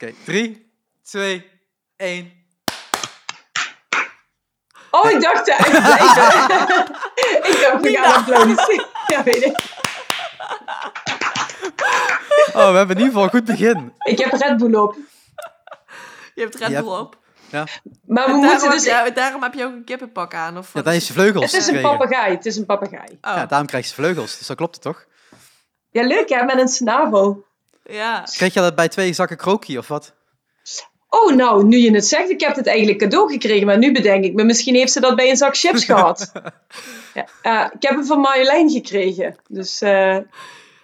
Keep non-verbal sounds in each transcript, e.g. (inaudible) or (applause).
Oké, 3, 2, 1. Oh, ik dacht echt blijven. ik dacht, we gaan applaudisseren. Ja, weet ik. Oh, we hebben in ieder geval een goed begin. Ik heb Red Bull op. Je hebt Red Bull op. Ja, Maar we En moeten daarom, dus... heb je, daarom heb je ook een kippenpak aan. Of ja dan is je vleugels Het is een papegaai. Het is een papegaai. Oh, Ja, daarom krijg je vleugels, dus dat klopt het toch? Ja, leuk hè, met een snavel. Ja. Kreeg je dat bij twee zakken krokie of wat? Oh, nou, nu je het zegt, ik heb het eigenlijk cadeau gekregen, maar nu bedenk ik me, misschien heeft ze dat bij een zak chips (laughs) gehad. Ja, eh, ik heb hem van Marjolein gekregen. Dus eh, Nou,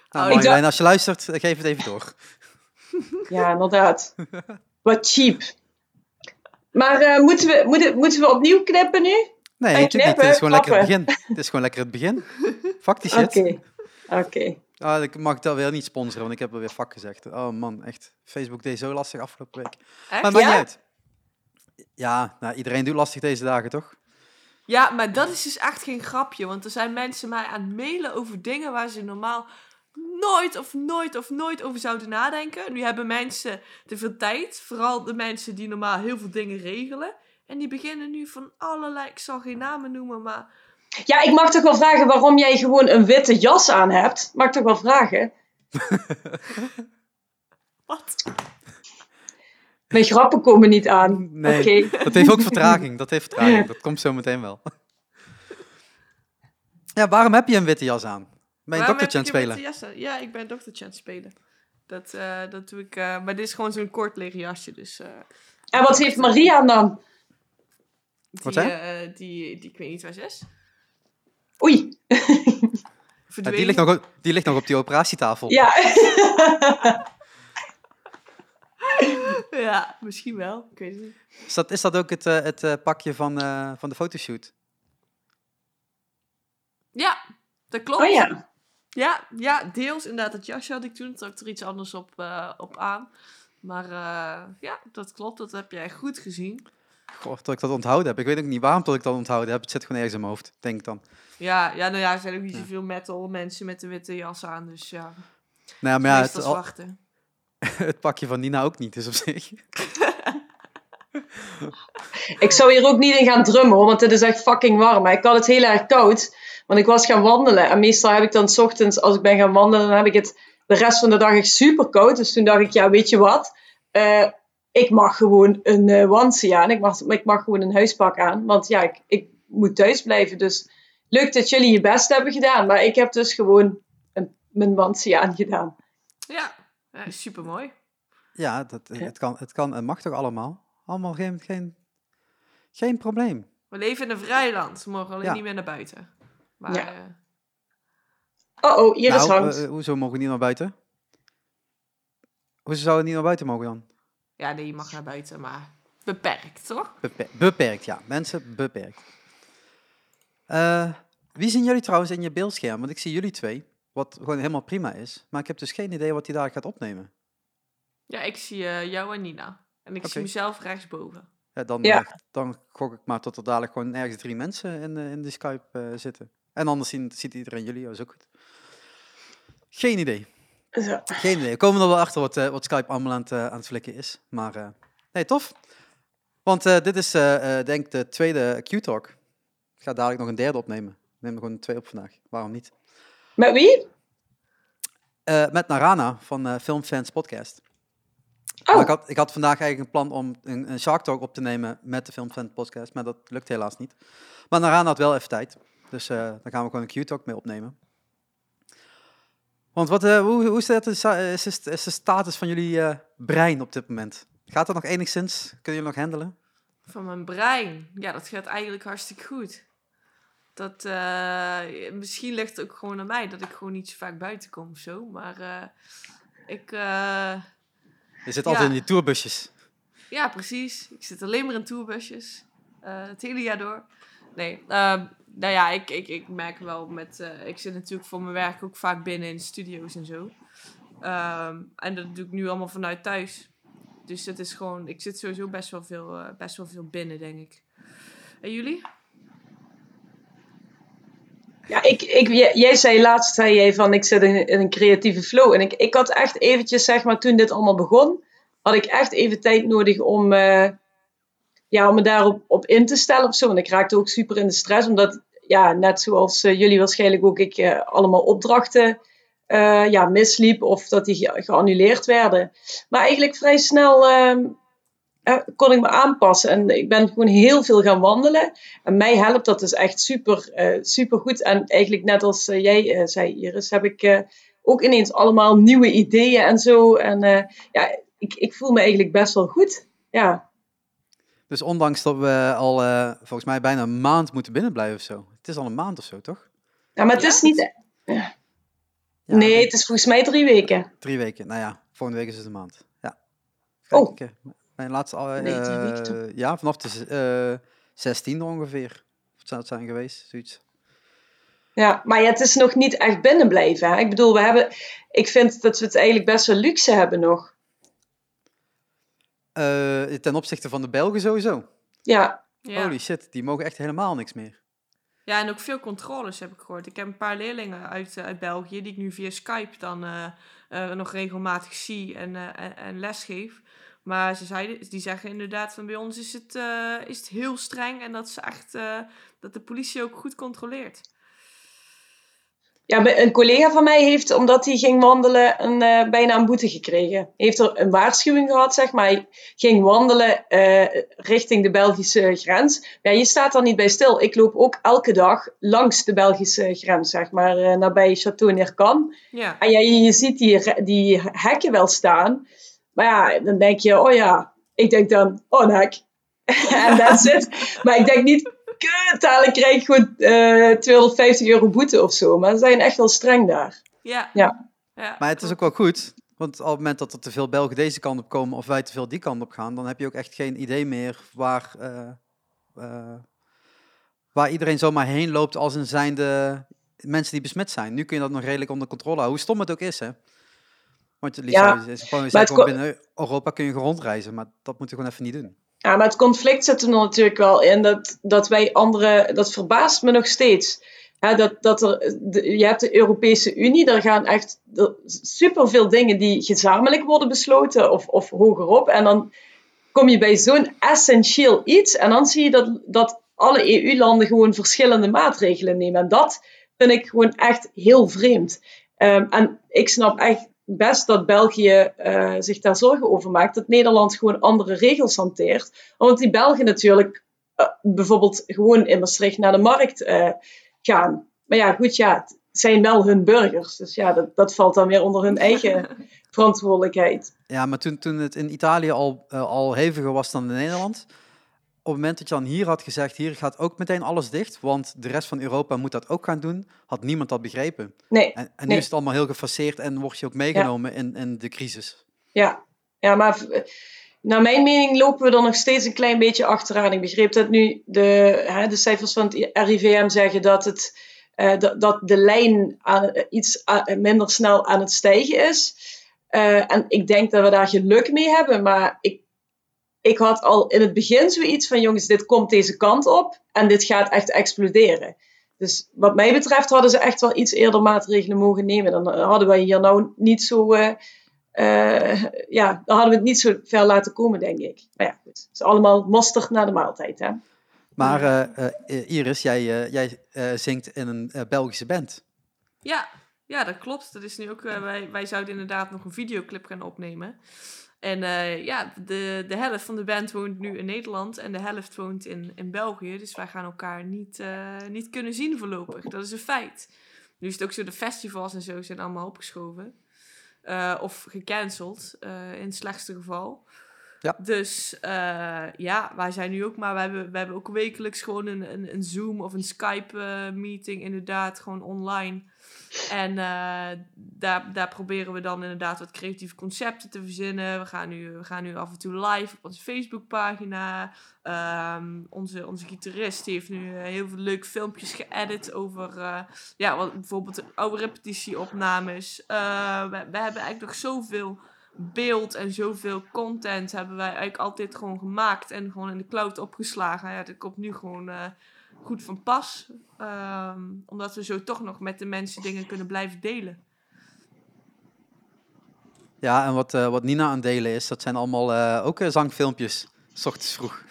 Oh, Marjolein, dacht- als je luistert, geef het even door. (laughs) ja, inderdaad. Wat cheap. Maar eh, moeten, we, moeten, moeten we opnieuw knippen nu? Nee, niet. Het knippen, is gewoon lekker het begin. Het is gewoon lekker het begin. Fuck die (laughs) Oké. Oké. Ah, ik mag dat weer niet sponsoren, want ik heb er weer fuck gezegd. Oh man, echt. Facebook deed zo lastig afgelopen week. Echt? Maar maakt ja? niet uit. Ja, nou, iedereen doet lastig deze dagen, toch? Ja, maar dat is dus echt geen grapje. Want er zijn mensen mij aan het mailen over dingen waar ze normaal nooit of nooit of nooit over zouden nadenken. Nu hebben mensen te veel tijd. Vooral de mensen die normaal heel veel dingen regelen. En die beginnen nu van allerlei, ik zal geen namen noemen, maar... Ja, ik mag toch wel vragen waarom jij gewoon een witte jas aan hebt? Mag ik toch wel vragen? (laughs) Wat? Mijn grappen komen niet aan. Nee, Oké. dat heeft ook vertraging. Dat heeft vertraging. (laughs) Dat komt zo meteen wel. Ja, waarom heb je een witte jas aan? Ben je doktertje aan spelen? witte? Ja, ik ben doktertje aan het spelen. Dat, eh, dat doe ik. eh, maar dit is gewoon zo'n kort leren jasje. Dus eh, En wat heeft Maria dan? die, Wat, hè? eh, die, die, ik weet niet waar ze is. Oei. Ja, (laughs) Verdwenen. die, ligt nog, op- die ligt nog op die operatietafel. Ja. (laughs) Ja, misschien wel. Ik weet het niet. Is, dat, is dat ook het, eh, het eh, pakje van, eh, van de fotoshoot? Ja, dat klopt. Oh ja. Ja, ja, deels inderdaad. Het jasje had ik toen. Ik er iets anders op, eh, op aan. Maar eh, ja, dat klopt. Dat heb jij goed gezien. Goh, dat ik dat onthouden heb. Ik weet ook niet waarom dat ik dat onthouden heb. Het zit gewoon ergens in mijn hoofd, denk ik dan. Ja, ja, nou ja, er zijn ook niet Ja. zoveel metal mensen met een witte jas aan. Dus ja, Nou ja, maar ja, meestal het, al- zwarte. (laughs) het pakje van Nina ook niet, dus op zich. (laughs) Ik zou hier ook niet in gaan drummen hoor, want het is echt fucking warm. Maar ik had het heel erg koud, want ik was gaan wandelen. En meestal heb ik dan 's ochtends, als ik ben gaan wandelen, dan heb ik het de rest van de dag echt super koud. Dus toen dacht ik, ja, weet je wat? Eh, ik mag gewoon een eh onesie aan. Ik mag, ik mag gewoon een huispak aan. Want ja, ik, ik moet thuis blijven. Dus leuk dat jullie je best hebben gedaan. Maar ik heb dus gewoon een, mijn onesie aangedaan. Ja, ja super mooi. Ja, dat, Ja. Het, kan, het kan en mag toch allemaal? Allemaal geen, geen, geen probleem. We leven in een vrij land. We mogen alleen Ja. niet meer naar buiten. Maar Ja. eh, Oh oh, hier is nou, hangt. eh, hoezo mogen we niet naar buiten? Hoezo zouden we niet naar buiten mogen dan? Ja, nee, je mag naar buiten, maar beperkt, toch? Beper- beperkt, ja. Mensen, beperkt. Eh, wie zien jullie trouwens in je beeldscherm? Want ik zie jullie twee, wat gewoon helemaal prima is. Maar ik heb dus geen idee wat hij daar gaat opnemen. Ja, ik zie eh, jou en Nina. En ik zie mezelf rechtsboven. Ja, dan, Ja. eh, dan gok ik maar tot er dadelijk gewoon ergens drie mensen in, in de Skype eh, zitten. En anders zien, ziet iedereen jullie, dat is ook goed. Geen idee. Zo. Geen idee. We komen er wel achter wat, eh, wat Skype allemaal aan het, eh, aan het flikken is. Maar eh, nee, tof. Want dit is denk ik de tweede Q-talk. Ik ga dadelijk nog een derde opnemen. Ik neem er gewoon twee op vandaag. Waarom niet? Met wie? Met Narana van Filmfans Podcast. Oh, ik, had, ik had vandaag eigenlijk een plan om een, een Shark Talk op te nemen met de Filmfans Podcast. Maar dat lukt helaas niet. Maar Narana had wel even tijd. Dus dan gaan we gewoon een Q-talk mee opnemen. Want wat, eh, hoe, hoe is, dat, is, is, is de status van jullie eh, brein op dit moment? Gaat dat nog enigszins? Kunnen jullie nog handelen? Van mijn brein. Ja, dat gaat eigenlijk hartstikke goed. Dat, eh, misschien ligt het ook gewoon aan mij dat ik gewoon niet zo vaak buiten kom of zo. Maar eh, ik, eh, Je zit Ja. altijd in die tourbusjes. ja, precies. Ik zit alleen maar in tourbusjes. eh, het hele jaar door. Nee, ehm, nou ja, ik, ik, ik merk wel met... eh, ik zit natuurlijk voor mijn werk ook vaak binnen in studio's en zo. Ehm, en dat doe ik nu allemaal vanuit thuis. Dus het is gewoon... Ik zit sowieso best wel veel, eh, best wel veel binnen, denk ik. En jullie? Ja, ik, ik, jij zei laatst zei jij van ik zit in, in een creatieve flow. En ik, ik had echt eventjes, zeg maar, toen dit allemaal begon, had ik echt even tijd nodig om, eh, ja, om me daarop op in te stellen of zo. Want ik raakte ook super in de stress, omdat, ja, net zoals eh, jullie waarschijnlijk ook, ik eh, allemaal opdrachten eh, ja, misliep of dat die ge- geannuleerd werden. Maar eigenlijk vrij snel ehm, eh, kon ik me aanpassen. En ik ben gewoon heel veel gaan wandelen. En mij helpt dat dus echt super, super goed. En eigenlijk net als jij zei, Iris, heb ik ook ineens allemaal nieuwe ideeën en zo. En ja, ik, ik voel me eigenlijk best wel goed. Ja, Dus ondanks dat we al eh, volgens mij bijna een maand moeten binnenblijven of zo. Het is al een maand of zo, toch? ja maar het Ja, is niet... Ja, nee, het is volgens mij drie weken. Drie weken. Nou ja, volgende week is het een maand. Ja. Oh. Kijk, eh, Mijn laatste... al- Nee, drie weken eh, ja, vanaf de eh 16e ongeveer. Of zou het zijn geweest, zoiets. Ja, maar ja, het is nog niet echt binnen blijven. Hè? Ik bedoel, we hebben... Ik vind dat we het eigenlijk best wel luxe hebben nog. Eh, ten opzichte van de Belgen sowieso. Ja, Ja. Holy shit, die mogen echt helemaal niks meer. ja, en ook veel controles heb ik gehoord. Ik heb een paar leerlingen uit, eh, uit België die ik nu via Skype dan eh, eh, nog regelmatig zie en, eh, en, en lesgeef. Maar ze zeiden, die zeggen inderdaad van bij ons is het, eh, is het heel streng en dat, ze echt, eh, dat de politie ook goed controleert. Ja, een collega van mij heeft, omdat hij ging wandelen, een, eh, bijna een boete gekregen. Heeft er een waarschuwing gehad, zeg maar. Hij ging wandelen eh, richting de Belgische grens. Ja, je staat daar niet bij stil. Ik loop ook elke dag langs de Belgische grens, zeg maar, eh, nabij Château Neercam. Ja, En ja, je, je ziet die, die hekken wel staan. Maar ja, dan denk je, oh ja. Ik denk dan, oh een hek. (laughs) En that's it. Maar ik denk niet, kut, dadelijk krijg ik gewoon eh 250 euro boete of zo. Maar ze zijn echt wel streng daar. ja. Ja. ja Maar het is ook wel goed, want op het moment dat er te veel Belgen deze kant op komen of wij te veel die kant op gaan, dan heb je ook echt geen idee meer waar, eh, eh, waar iedereen zomaar heen loopt als een zijnde mensen die besmet zijn. Nu kun je dat nog redelijk onder controle houden, hoe stom het ook is, hè. Want Lisa, Ja, is gewoon, je maar gewoon binnen Europa kun je gewoon rondreizen, maar dat moeten we gewoon even niet doen. Ja, maar het conflict zit er natuurlijk wel in dat, dat wij anderen, dat verbaast me nog steeds. Dat, dat er, je hebt de Europese Unie, daar gaan echt er- superveel dingen die gezamenlijk worden besloten of, of hogerop. En dan kom je bij zo'n essentieel iets en dan zie je dat, dat alle EU-landen gewoon verschillende maatregelen nemen. En dat vind ik gewoon echt heel vreemd. Ehm, en ik snap echt best dat België eh, zich daar zorgen over maakt. Dat Nederland gewoon andere regels hanteert. Want die Belgen natuurlijk eh, bijvoorbeeld gewoon in Maastricht naar de markt eh, gaan. Maar ja, goed, ja, het zijn wel hun burgers. Dus ja, dat, dat valt dan weer onder hun eigen (laughs) verantwoordelijkheid. Ja, maar toen, toen het in Italië al, al heviger was dan in Nederland, op het moment dat je dan hier had gezegd, hier gaat ook meteen alles dicht, want de rest van Europa moet dat ook gaan doen, had niemand dat begrepen. Nee, En, en nu Nee. is het allemaal heel gefaseerd en word je ook meegenomen in, in de crisis. Ja, ja maar naar mijn mening lopen we er nog steeds een klein beetje achteraan. Ik begreep dat nu de, hè, de cijfers van het RIVM zeggen dat, het, eh, dat, dat de lijn aan, eh, iets a- minder snel aan het stijgen is. Eh, en ik denk dat we daar geluk mee hebben, maar ik, ik had al in het begin zoiets van: jongens, dit komt deze kant op en dit gaat echt exploderen. Dus wat mij betreft hadden ze echt wel iets eerder maatregelen mogen nemen. Dan hadden wij hier nou niet zo. eh, eh, ja, dan hadden we het niet zo ver laten komen, denk ik. Maar ja, goed. Het is allemaal mosterd na de maaltijd, hè? Maar eh, eh, Iris, jij, eh, jij eh, zingt in een eh, Belgische band. Ja, ja, dat klopt. Dat is nu ook, wij, wij zouden inderdaad nog een videoclip gaan opnemen. En eh, ja, de, de helft van de band woont nu in Nederland en de helft woont in, in België. Dus wij gaan elkaar niet, eh, niet kunnen zien voorlopig. Dat is een feit. Nu is het ook zo, de festivals en zo zijn allemaal opgeschoven. Eh, of gecanceld, in het slechtste geval. Ja. Dus ja, wij zijn nu ook maar, we hebben, we hebben ook wekelijks gewoon een, een, een Zoom of een Skype-meeting, inderdaad, gewoon online. En eh, daar, daar proberen we dan inderdaad wat creatieve concepten te verzinnen. We gaan nu, we gaan nu af en toe live op onze Facebookpagina. Ehm onze, onze gitarist heeft nu eh, heel veel leuke filmpjes geëdit over eh, ja, wat, bijvoorbeeld oude repetitieopnames. We, hebben eigenlijk nog zoveel beeld en zoveel content hebben wij eigenlijk altijd gewoon gemaakt en gewoon in de cloud opgeslagen. Ja, dat komt nu gewoon goed van pas. Ehm, omdat we zo toch nog met de mensen dingen kunnen blijven delen. Ja, en wat, eh, wat Nina aan het delen is, dat zijn allemaal eh, ook eh, zangfilmpjes. S ochtends vroeg.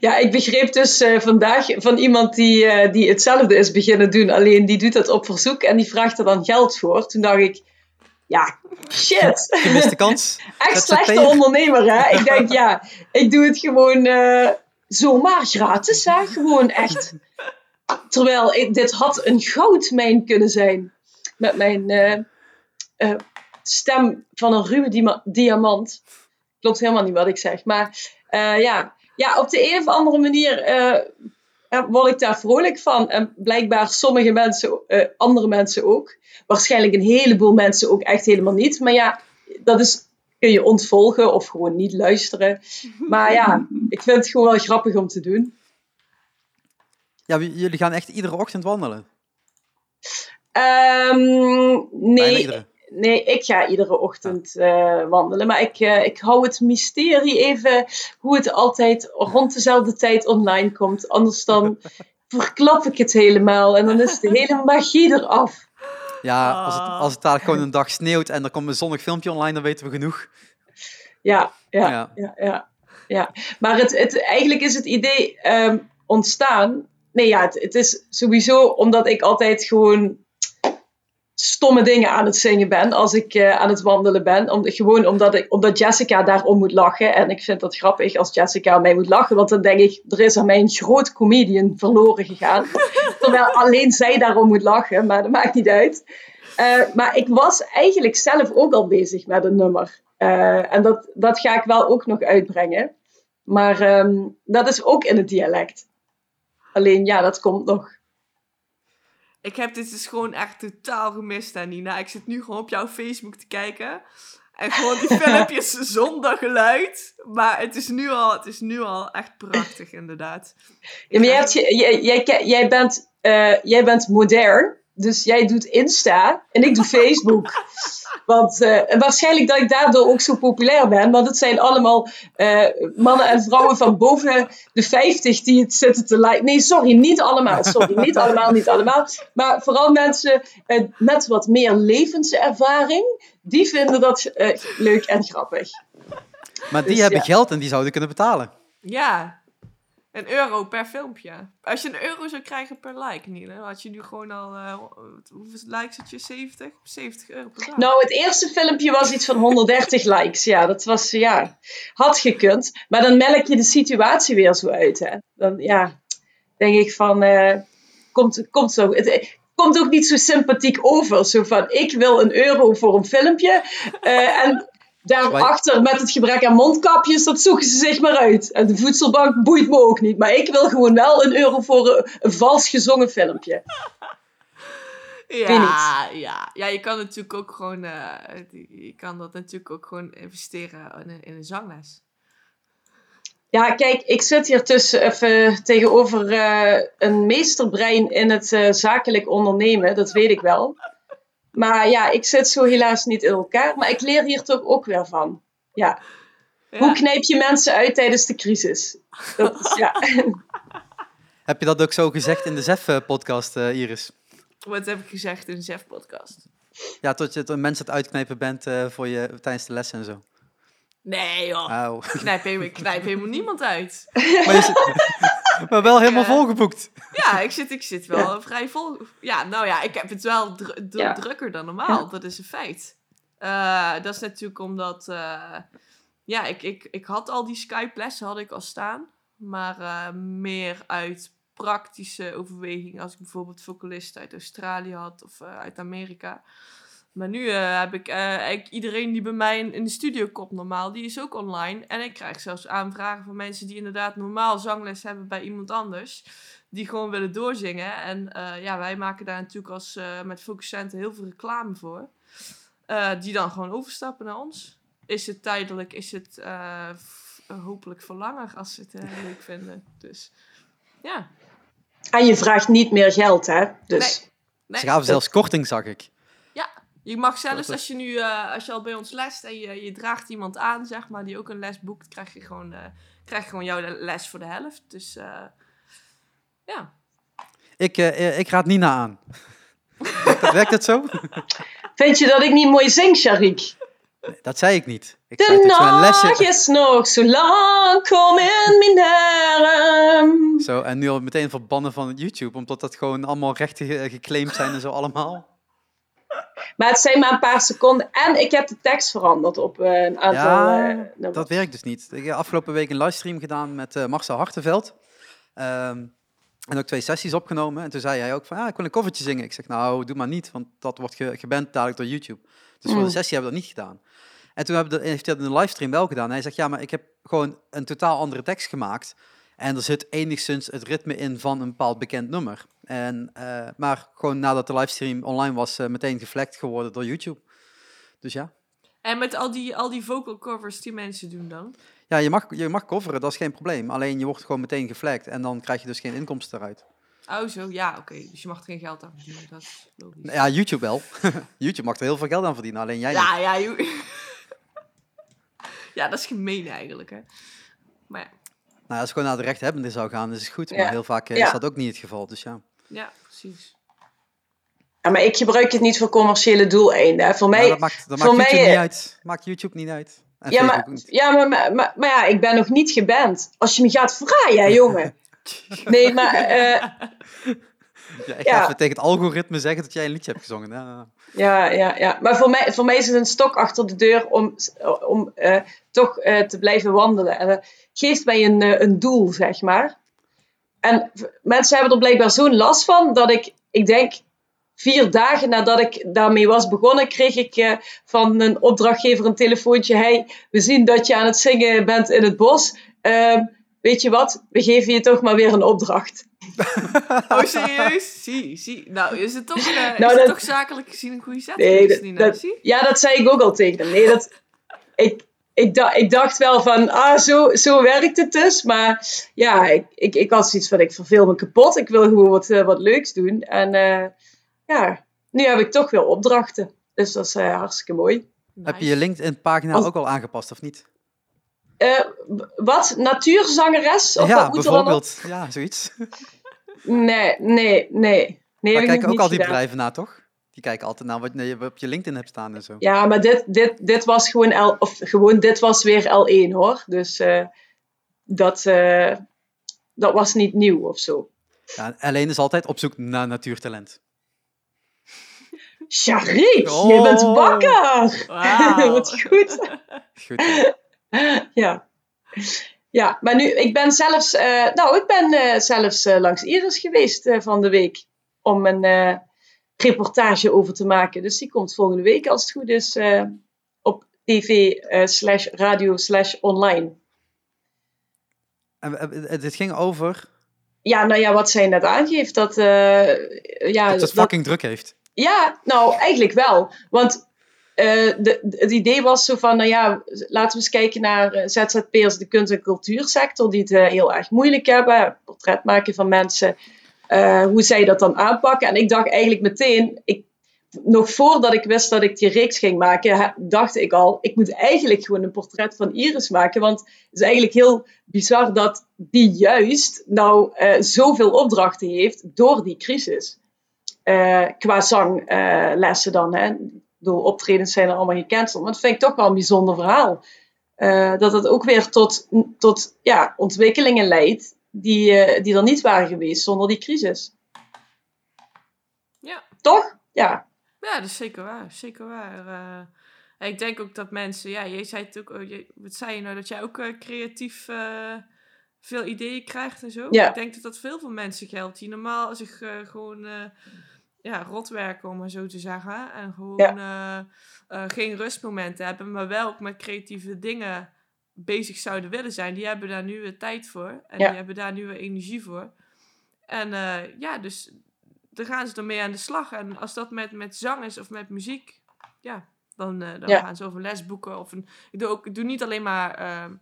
Ja, ik begreep dus eh, vandaag van iemand die, eh, die hetzelfde is beginnen doen. Alleen die doet dat op verzoek en die vraagt er dan geld voor. Toen dacht ik, ja, shit. Gemiste kans. (laughs) Echt slechte ondernemer, hè? Ik denk, ja, ik doe het gewoon eh, zomaar gratis, hè? Gewoon echt. Terwijl ik- dit had een goudmijn kunnen zijn. Met mijn eh, eh, stem van een ruwe diamant. Klopt helemaal niet wat ik zeg. Maar eh, ja. ja, op de een of andere manier word ik daar vrolijk van. En blijkbaar sommige mensen, andere mensen ook. Waarschijnlijk een heleboel mensen ook echt helemaal niet. Maar ja, dat is, kun je ontvolgen of gewoon niet luisteren. (laughs) Maar ja, ik vind het gewoon wel grappig om te doen. Ja, jullie gaan echt iedere ochtend wandelen. Ehm, nee, nee, ik ga iedere ochtend eh, wandelen. Maar ik, eh, ik hou het mysterie even hoe het altijd rond dezelfde tijd online komt. Anders dan (laughs) verklap ik het helemaal en dan is de hele magie eraf. Ja, als het, Ah. als het daar gewoon een dag sneeuwt en er komt een zonnig filmpje online, dan weten we genoeg. Ja, ja, Ja. ja, ja. ja. Maar het, het, eigenlijk is het idee ehm, ontstaan. Nee, ja, het, het is sowieso omdat ik altijd gewoon stomme dingen aan het zingen ben als ik eh, aan het wandelen ben. Om, gewoon omdat, ik, omdat Jessica daarom moet lachen. En ik vind dat grappig als Jessica aan mij moet lachen. Want dan denk ik, er is aan mij een groot comedian verloren gegaan. Terwijl alleen zij daarom moet lachen, maar dat maakt niet uit. Eh, maar ik was eigenlijk zelf ook al bezig met een nummer. Eh, en dat, dat ga ik wel ook nog uitbrengen. Maar ehm, dat is ook in het dialect. Alleen ja, dat komt nog. Ik heb dit dus gewoon echt totaal gemist, Nina. Ik zit nu gewoon op jouw Facebook te kijken. En gewoon die filmpjes (laughs) zonder geluid. Maar het is nu al, het is nu al echt prachtig, inderdaad. Ja, maar jij, hebt jij, jij, bent, eh, jij bent modern. Dus jij doet Insta en ik doe (laughs) Facebook. Want eh, waarschijnlijk dat ik daardoor ook zo populair ben. Want het zijn allemaal eh, mannen en vrouwen van boven de 50 die het zitten te liken. Nee, sorry, niet allemaal. Sorry, niet allemaal, niet allemaal. Maar vooral mensen met wat meer levenservaring. Die vinden dat eh, leuk en grappig. Maar die Dus hebben ja. geld en die zouden kunnen betalen. Ja, een euro per filmpje. Als je een euro zou krijgen per like, dan had je nu gewoon al, eh, hoeveel likes had je? 70? 70 euro per dag. Nou, het eerste filmpje was iets van 130 likes. Ja, dat was, ja, had gekund. Maar dan melk je de situatie weer zo uit, hè. Dan, ja, denk ik van, eh, komt, komt zo. Het komt ook niet zo sympathiek over. Zo van, ik wil een euro voor een filmpje. eh, en daarachter, met het gebrek aan mondkapjes, dat zoeken ze zich maar uit. En de voedselbank boeit me ook niet. Maar ik wil gewoon wel een euro voor een, een vals gezongen filmpje. Ja, ja. ja, je kan natuurlijk ook gewoon, eh, je kan dat natuurlijk ook gewoon investeren in een, in een zangles. Ja, kijk, ik zit hier tussen even tegenover eh, een meesterbrein in het eh, zakelijk ondernemen, dat weet ik wel. Maar ja, ik zit zo helaas niet in elkaar, maar ik leer hier toch ook weer van. Ja. Ja. Hoe knijp je mensen uit tijdens de crisis? Dat is, ja. (laughs) Heb je dat ook zo gezegd in de ZEF-podcast, eh, Iris? Wat heb ik gezegd in de ZEF-podcast? Ja, tot je tot mensen het uitknijpen bent eh, voor je, tijdens de lessen en zo. Nee joh, knijp, helemaal, ik knijp helemaal niemand uit. maar, je zit- (laughs) maar wel helemaal Ja. volgeboekt. Ja, ik zit, ik zit wel vrij vol. Ja, nou ja, ik heb het wel dru- dru- Ja. drukker dan normaal. Dat is een feit. Eh, dat is natuurlijk omdat... eh, ja, ik, ik, ik had al die Skype-lessen had ik al staan. Maar eh, meer uit praktische overweging. Als ik bijvoorbeeld vocalisten uit Australië had of eh, uit Amerika. Maar nu eh, heb ik eh, eigenlijk iedereen die bij mij in, in de studio komt normaal, die is ook online. En ik krijg zelfs aanvragen van mensen die inderdaad normaal zangles hebben bij iemand anders. Die gewoon willen doorzingen. En eh, ja, wij maken daar natuurlijk als eh, met Focuscenten heel veel reclame voor. Eh, die dan gewoon overstappen naar ons. Is het tijdelijk, is het eh, hopelijk voor langer als ze het eh, (laughs) leuk vinden. Dus ja. En je vraagt niet meer geld, hè? Dus Nee. Nee. Ze gaven zelfs korting, zag ik. Je mag zelfs, als je nu, eh, als je al bij ons lest en je, je draagt iemand aan, zeg maar, die ook een les boekt, krijg je gewoon, eh, krijg je gewoon jouw les voor de helft. Dus eh, ja. Ik, eh, ik raad Nina aan. (laughs) Werkt dat zo? (laughs) vind je dat ik niet mooi zing, Sharik? Nee, dat zei ik niet. Ik De lesje... nacht is nog zo lang, kom in mijn arm. Zo, en nu al meteen verbannen van YouTube, omdat dat gewoon allemaal rechten ge- geclaimd zijn en zo allemaal. Maar het zijn maar een paar seconden. En ik heb de tekst veranderd op eh, een aantal Ja, eh. Dat werkt dus niet. Ik heb afgelopen week een livestream gedaan met eh Marcel Hartenveld. Ehm, en ook twee sessies opgenomen. En toen zei hij ook van, ja, ik wil een covertje zingen. Ik zeg, nou, doe maar niet, want dat wordt ge geband dadelijk door YouTube. Dus voor de Mm. sessie hebben we dat niet gedaan. En toen hebben we de- heeft hij dat in de livestream wel gedaan. En hij zegt, ja, maar ik heb gewoon een totaal andere tekst gemaakt. En er zit enigszins het ritme in van een bepaald bekend nummer. En, eh, maar gewoon nadat de livestream online was, eh, meteen geflekt geworden door YouTube. Dus ja. En met al die, al die vocal covers die mensen doen dan? Ja, je mag, je mag coveren, dat is geen probleem. Alleen je wordt gewoon meteen geflagd en dan krijg je dus geen inkomsten eruit. Oh zo, ja, oké. Dus je mag er geen geld aan verdienen, dat is logisch. Ja, YouTube wel. (laughs) YouTube mag er heel veel geld aan verdienen, alleen jij niet. Ja, ja, (laughs) ja, dat is gemeen eigenlijk, hè. Maar ja, Nou, als het gewoon naar de rechthebbende zou gaan, is het goed. Maar Ja. heel vaak eh, Ja. is dat ook niet het geval, dus ja. Ja, precies. Ja, maar ik gebruik het niet voor commerciële doeleinden. Voor Maar mij, dat maakt, dat voor maakt YouTube mij, niet eh, uit. Maakt YouTube niet uit. En ja, maar, niet. ja maar, maar, maar, maar ja, ik ben nog niet geband. Als je me gaat vraaien, jongen. (laughs) Nee, maar eh, Ja, ik ja. ga even tegen het algoritme zeggen dat jij een liedje hebt gezongen. Ja. ja, ja, ja. Maar voor mij, voor mij is het een stok achter de deur om, om eh, toch eh, te blijven wandelen. En dat geeft mij een, eh, een doel, zeg maar. En mensen hebben er blijkbaar zo'n last van dat ik, ik denk, vier dagen nadat ik daarmee was begonnen, kreeg ik eh, van een opdrachtgever een telefoontje. Hey, we zien dat je aan het zingen bent in het bos. Ehm, weet je wat? We geven je toch maar weer een opdracht. (laughs) Oh, serieus? zie, zie. Nou, is het toch, eh, Nou, is het dat- toch zakelijk gezien een goede zet? Nee, dat- dat- Zie? Ja, dat zei ik ook al tegen hem. Nee, dat, ik, ik, da- ik dacht wel van, ah, zo, zo werkt het dus. Maar ja, ik, ik, ik had zoiets van, ik verveel me kapot. Ik wil gewoon wat, eh, wat leuks doen. En eh, ja, nu heb ik toch weer opdrachten. Dus dat is eh, hartstikke mooi. Heb je je LinkedIn-pagina Als- ook al aangepast, of niet? Eh, wat? Natuurzangeres? Of ja, wat moet er dan op? bijvoorbeeld. Ja, zoiets. Nee, nee, nee. nee ik kijken ook al die gedaan. bedrijven naar, toch? Die kijken altijd naar wat je op je LinkedIn hebt staan en zo. Ja, maar dit, dit, dit was gewoon, L, of gewoon, dit was weer L1 hoor. Dus eh, dat, eh, dat was niet nieuw of zo. Ja, alleen is altijd op zoek naar natuurtalent. (laughs) Charik, je Oh. bent wakker! Wauw. (laughs) Wat goed. Goed. (laughs) ja. ja, maar nu, ik ben zelfs, eh, nou, ik ben zelfs langs Iris geweest van de week om een reportage over te maken. Dus die komt volgende week, als het goed is, eh, op tv eh, slash radio slash online. En, eh, dit ging over Ja, nou ja, wat zij net aangeeft, dat... ja, dat het fucking druk heeft. Ja, nou, eigenlijk wel. Want de, de- het idee was zo van, nou ja, laten we eens kijken naar ZZP'ers, de kunst- en cultuursector, die het heel erg moeilijk hebben. Portret maken van mensen, eh, hoe zij dat dan aanpakken. En ik dacht eigenlijk meteen, ik, nog voordat ik wist dat ik die reeks ging maken, dacht ik al, ik moet eigenlijk gewoon een portret van Iris maken. Want het is eigenlijk heel bizar dat die juist nou eh, zoveel opdrachten heeft door die crisis eh, qua zanglessen dan. Hè. Door optredens zijn er allemaal gecanceld. Maar dat vind ik toch wel een bijzonder verhaal. Dat het ook weer tot, tot ja, ontwikkelingen leidt die, eh, die er niet waren geweest zonder die crisis. Ja. Toch? Ja. Ja, dat is zeker waar. Zeker waar. Eh, ik denk ook dat mensen, ja, jij zei het ook, oh, je, wat zei je nou, dat jij ook eh, creatief veel ideeën krijgt en zo. Ja. Ik denk dat dat veel voor mensen geldt die normaal zich gewoon ja, rot werken, om maar zo te zeggen. En gewoon geen rustmomenten hebben, maar wel ook met creatieve dingen bezig zouden willen zijn. Die hebben daar nu weer tijd voor en Ja. die hebben daar nu weer energie voor. En eh, ja, dus daar gaan ze ermee aan de slag. En als dat met, met zang is of met muziek, ja, dan, eh, dan Ja. gaan ze over les boeken. Of een, ik, doe ook, ik doe niet alleen maar ehm,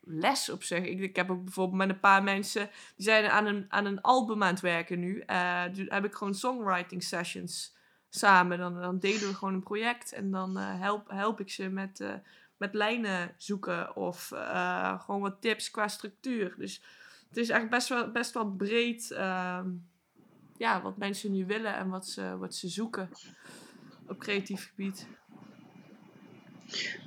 les op zich. Ik, ik heb ook bijvoorbeeld met een paar mensen, die zijn aan een, aan een album aan het werken nu. Eh dus heb ik gewoon songwriting sessions samen. Dan, dan delen we gewoon een project en dan eh, help, help ik ze met, eh, met lijnen zoeken of eh, gewoon wat tips qua structuur. Dus het is eigenlijk best wel, best wel breed ehm, ja, wat mensen nu willen en wat ze, wat ze zoeken op creatief gebied.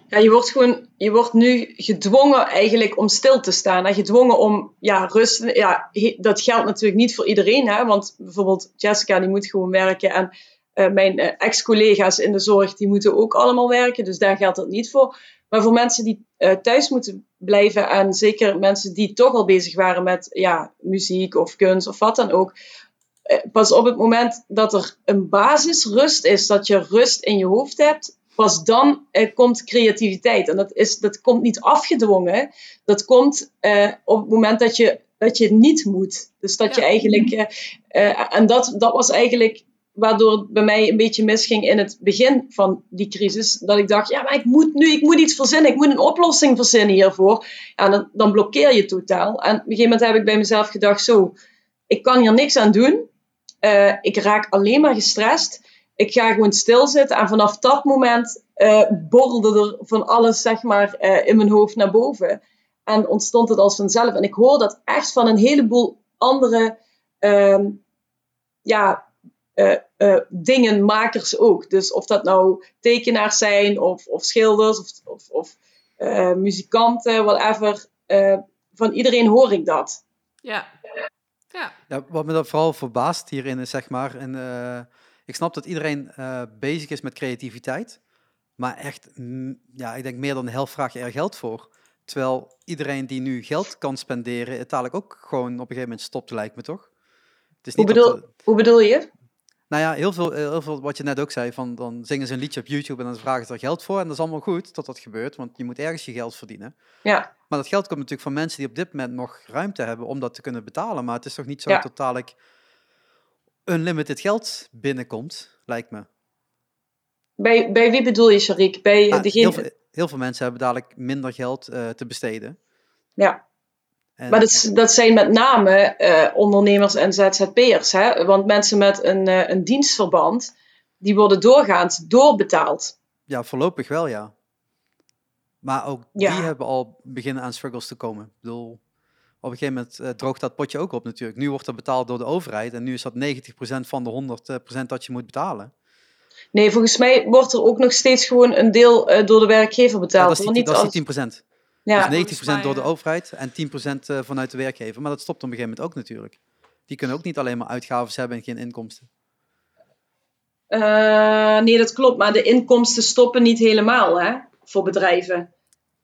Ja, je wordt gewoon, je wordt nu gedwongen eigenlijk om stil te staan. En gedwongen om, ja, rust. Ja, dat geldt natuurlijk niet voor iedereen, hè. Want bijvoorbeeld Jessica, die moet gewoon werken. En uh, mijn uh, ex-collega's in de zorg, die moeten ook allemaal werken. Dus daar geldt dat niet voor. Maar voor mensen die uh, thuis moeten blijven. En zeker mensen die toch al bezig waren met, ja, muziek of kunst of wat dan ook. Pas op het moment dat er een basisrust is, dat je rust in je hoofd hebt, pas dan uh, komt creativiteit. En dat, is, dat komt niet afgedwongen. Dat komt op het moment dat je, dat je het niet moet. Dus dat je eigenlijk. En dat, dat was eigenlijk waardoor het bij mij een beetje misging in het begin van die crisis. Dat ik dacht, ja, maar ik moet nu, ik moet iets verzinnen. Ik moet een oplossing verzinnen hiervoor. En dan, dan blokkeer je totaal. En op een gegeven moment heb ik bij mezelf gedacht, zo, ik kan hier niks aan doen. ik raak alleen maar gestrest ik ga gewoon stilzitten. En vanaf dat moment uh, borrelde er van alles, zeg maar, uh, in mijn hoofd naar boven. En ontstond het als vanzelf. En ik hoor dat echt van een heleboel andere uh, ja, uh, dingenmakers ook. Dus of dat nou tekenaars zijn, of, of schilders, of, of, of muzikanten, whatever. van iedereen hoor ik dat. Ja. Ja. ja. Wat me dan vooral verbaast hierin is, zeg maar, en, ik snap dat iedereen uh, bezig is met creativiteit. Maar echt, mm, ja, ik denk meer dan de helft vraag je er geld voor. Terwijl iedereen die nu geld kan spenderen, het dadelijk ook gewoon op een gegeven moment stopt, lijkt me toch? Het is niet hoe, bedoel, hoe bedoel je? Nou ja, heel veel, heel veel wat je net ook zei, van dan zingen ze een liedje op YouTube en dan vragen ze er geld voor. En dat is allemaal goed dat dat gebeurt, want je moet ergens je geld verdienen. Ja. Maar dat geld komt natuurlijk van mensen die op dit moment nog ruimte hebben om dat te kunnen betalen. Maar het is toch niet zo ja. totaal unlimited geld binnenkomt, lijkt me. Bij, bij wie bedoel je, Sharik? Bij ah, degene... heel, veel, heel, veel, mensen hebben dadelijk minder geld uh, te besteden. Ja. Maar dat, dat zijn met name uh, ondernemers en ZZP'ers. Hè? Want mensen met een, uh, een dienstverband, die worden doorgaans doorbetaald. Ja, voorlopig wel, ja. Maar ook ja. die hebben al beginnen aan struggles te komen. Ik bedoel, op een gegeven moment uh, droogt dat potje ook op natuurlijk. Nu wordt dat betaald door de overheid en nu is dat 90% van de 100% dat je moet betalen. Nee, volgens mij wordt er ook nog steeds gewoon een deel door de werkgever betaald. Ja, dat is, die, dat is 10%. Ja. Dus 90% door de overheid en 10% uh, vanuit de werkgever. Maar dat stopt op een gegeven moment ook natuurlijk. Die kunnen ook niet alleen maar uitgaven hebben en geen inkomsten. Uh, nee, dat klopt. Maar de inkomsten stoppen niet helemaal hè, voor bedrijven.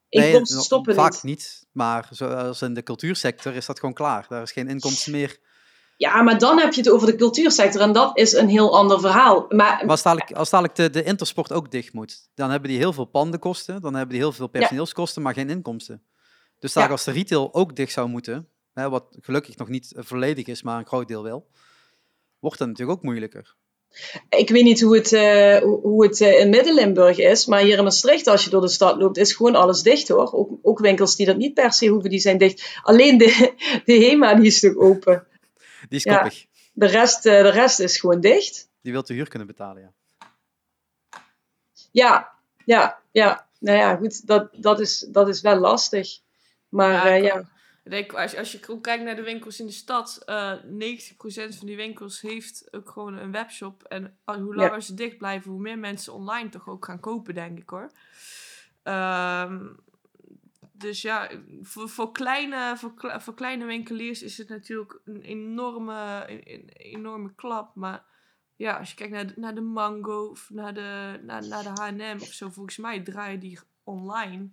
Inkomsten nee, stoppen vaak niet. niet. Maar zoals in de cultuursector is dat gewoon klaar. Daar is geen inkomsten meer. Ja, maar dan heb je het over de cultuursector en dat is een heel ander verhaal. Maar, maar als dadelijk, als dadelijk de, de intersport ook dicht moet, dan hebben die heel veel pandenkosten, dan hebben die heel veel personeelskosten, maar geen inkomsten. Dus daar als de retail ook dicht zou moeten, hè, wat gelukkig nog niet volledig is, maar een groot deel wel, wordt dat natuurlijk ook moeilijker. Ik weet niet hoe het, uh, hoe het uh, in Midden-Limburg is, maar hier in Maastricht, als je door de stad loopt, is gewoon alles dicht hoor. Ook, ook winkels die dat niet per se hoeven, die zijn dicht. Alleen de, de HEMA die is toch open. Die is koppig. Ja, de, rest, uh, de rest is gewoon dicht. Die wilt de huur kunnen betalen, ja. Ja, ja, ja. Nou ja, goed, dat, dat, is, dat is wel lastig. Maar ja. ja. Ik denk, als, als je kijkt naar de winkels in de stad, uh, eh, 90% van die winkels heeft ook gewoon een webshop. En hoe langer ze dicht blijven, hoe meer mensen online toch ook gaan kopen, denk ik hoor. Um, dus ja, voor, voor, kleine, voor, voor kleine winkeliers is het natuurlijk een enorme, een, enorme klap. Maar ja, als je kijkt naar de, naar de Mango of naar de, naar, naar de H&M of zo, volgens mij draaien die online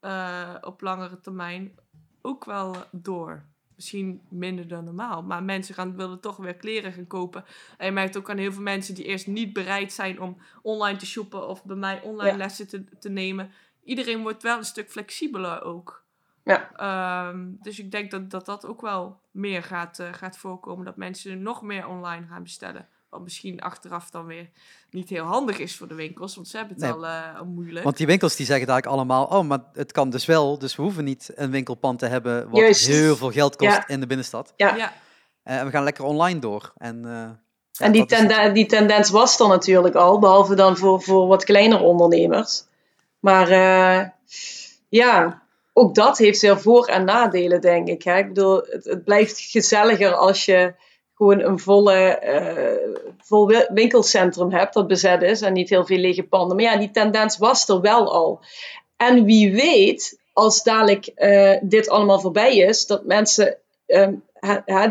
uh, op langere termijn ook wel door. Misschien minder dan normaal. Maar mensen gaan, willen toch weer kleren gaan kopen. En je merkt ook aan heel veel mensen die eerst niet bereid zijn om online te shoppen of bij mij online lessen te, te nemen. Iedereen wordt wel een stuk flexibeler ook. Ja. Um, dus ik denk dat, dat dat ook wel meer gaat, uh, gaat voorkomen. Dat mensen nog meer online gaan bestellen. Wat misschien achteraf dan weer niet heel handig is voor de winkels, want ze hebben het al, uh, moeilijk. Want die winkels die zeggen eigenlijk allemaal, oh, maar het kan dus wel, dus we hoeven niet een winkelpand te hebben wat heel veel geld kost in de binnenstad. Ja. ja. Uh, en we gaan lekker online door. En, uh, en die, tenden die tendens was er natuurlijk al, behalve dan voor, voor wat kleinere ondernemers. Maar ja, ook dat heeft weer voor- en nadelen, denk ik. Hè? Ik bedoel, het, het blijft gezelliger als je gewoon een volle, eh, vol wi- winkelcentrum hebt dat bezet is en niet heel veel lege panden. Maar ja, die tendens was er wel al. En wie weet, als dadelijk eh, dit allemaal voorbij is, dat mensen ehm,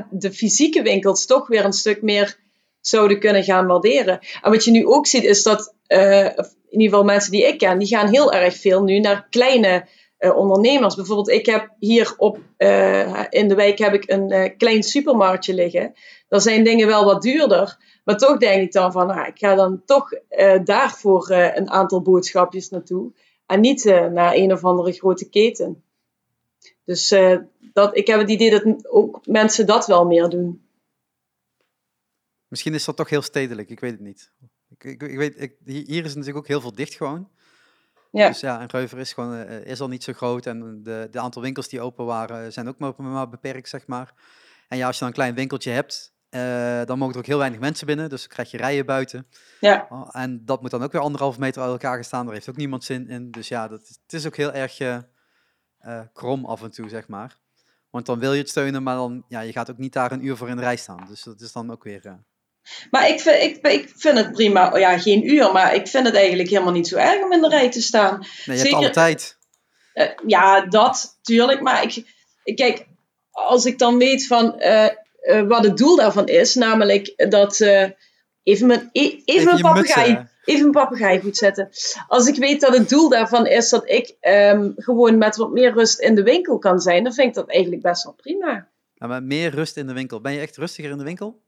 de fysieke winkels toch weer een stuk meer zouden kunnen gaan waarderen. En wat je nu ook ziet, is dat, eh, in ieder geval mensen die ik ken, die gaan heel erg veel nu naar kleine eh, ondernemers. Bijvoorbeeld, ik heb hier op, eh, in de wijk heb ik een klein supermarktje liggen. Daar zijn dingen wel wat duurder. Maar toch denk ik dan van, nou, ik ga dan toch daarvoor een aantal boodschapjes naartoe. En niet naar een of andere grote keten. Dus dat, ik heb het idee dat ook mensen dat wel meer doen. Misschien is dat toch heel stedelijk, ik weet het niet. Ik, ik, ik weet, ik, hier is natuurlijk ook heel veel dicht gewoon. Ja, Dus ja, en Reuver is, gewoon, eh, is al niet zo groot en de, de aantal winkels die open waren zijn ook maar, maar beperkt, zeg maar. En ja, als je dan een klein winkeltje hebt, eh, dan mogen er ook heel weinig mensen binnen, dus dan krijg je rijen buiten. ja, Oh, en dat moet dan ook weer anderhalve meter uit elkaar gaan staan, daar heeft ook niemand zin in. Dus ja, dat, is- het is ook heel erg eh, eh, krom af en toe, zeg maar. Want dan wil je het steunen, maar dan, ja, je gaat ook niet daar een uur voor in de rij staan. Dus dat is dan ook weer... Maar ik vind, ik, ik vind het prima. Oh Ja, geen uur, maar ik vind het eigenlijk helemaal niet zo erg om in de rij te staan. nee, je hebt Zeker- alle tijd. Eh, ja, dat, tuurlijk. Maar ik, ik, kijk, als ik dan weet van eh, eh, wat het doel daarvan is, namelijk dat. even mijn, e- even Even mijn papegaai. Even mijn papegaai goed zetten. Als ik weet dat het doel daarvan is dat ik ehm, gewoon met wat meer rust in de winkel kan zijn, dan vind ik dat eigenlijk best wel prima. Ja, maar meer rust in de winkel. Ben je echt rustiger in de winkel?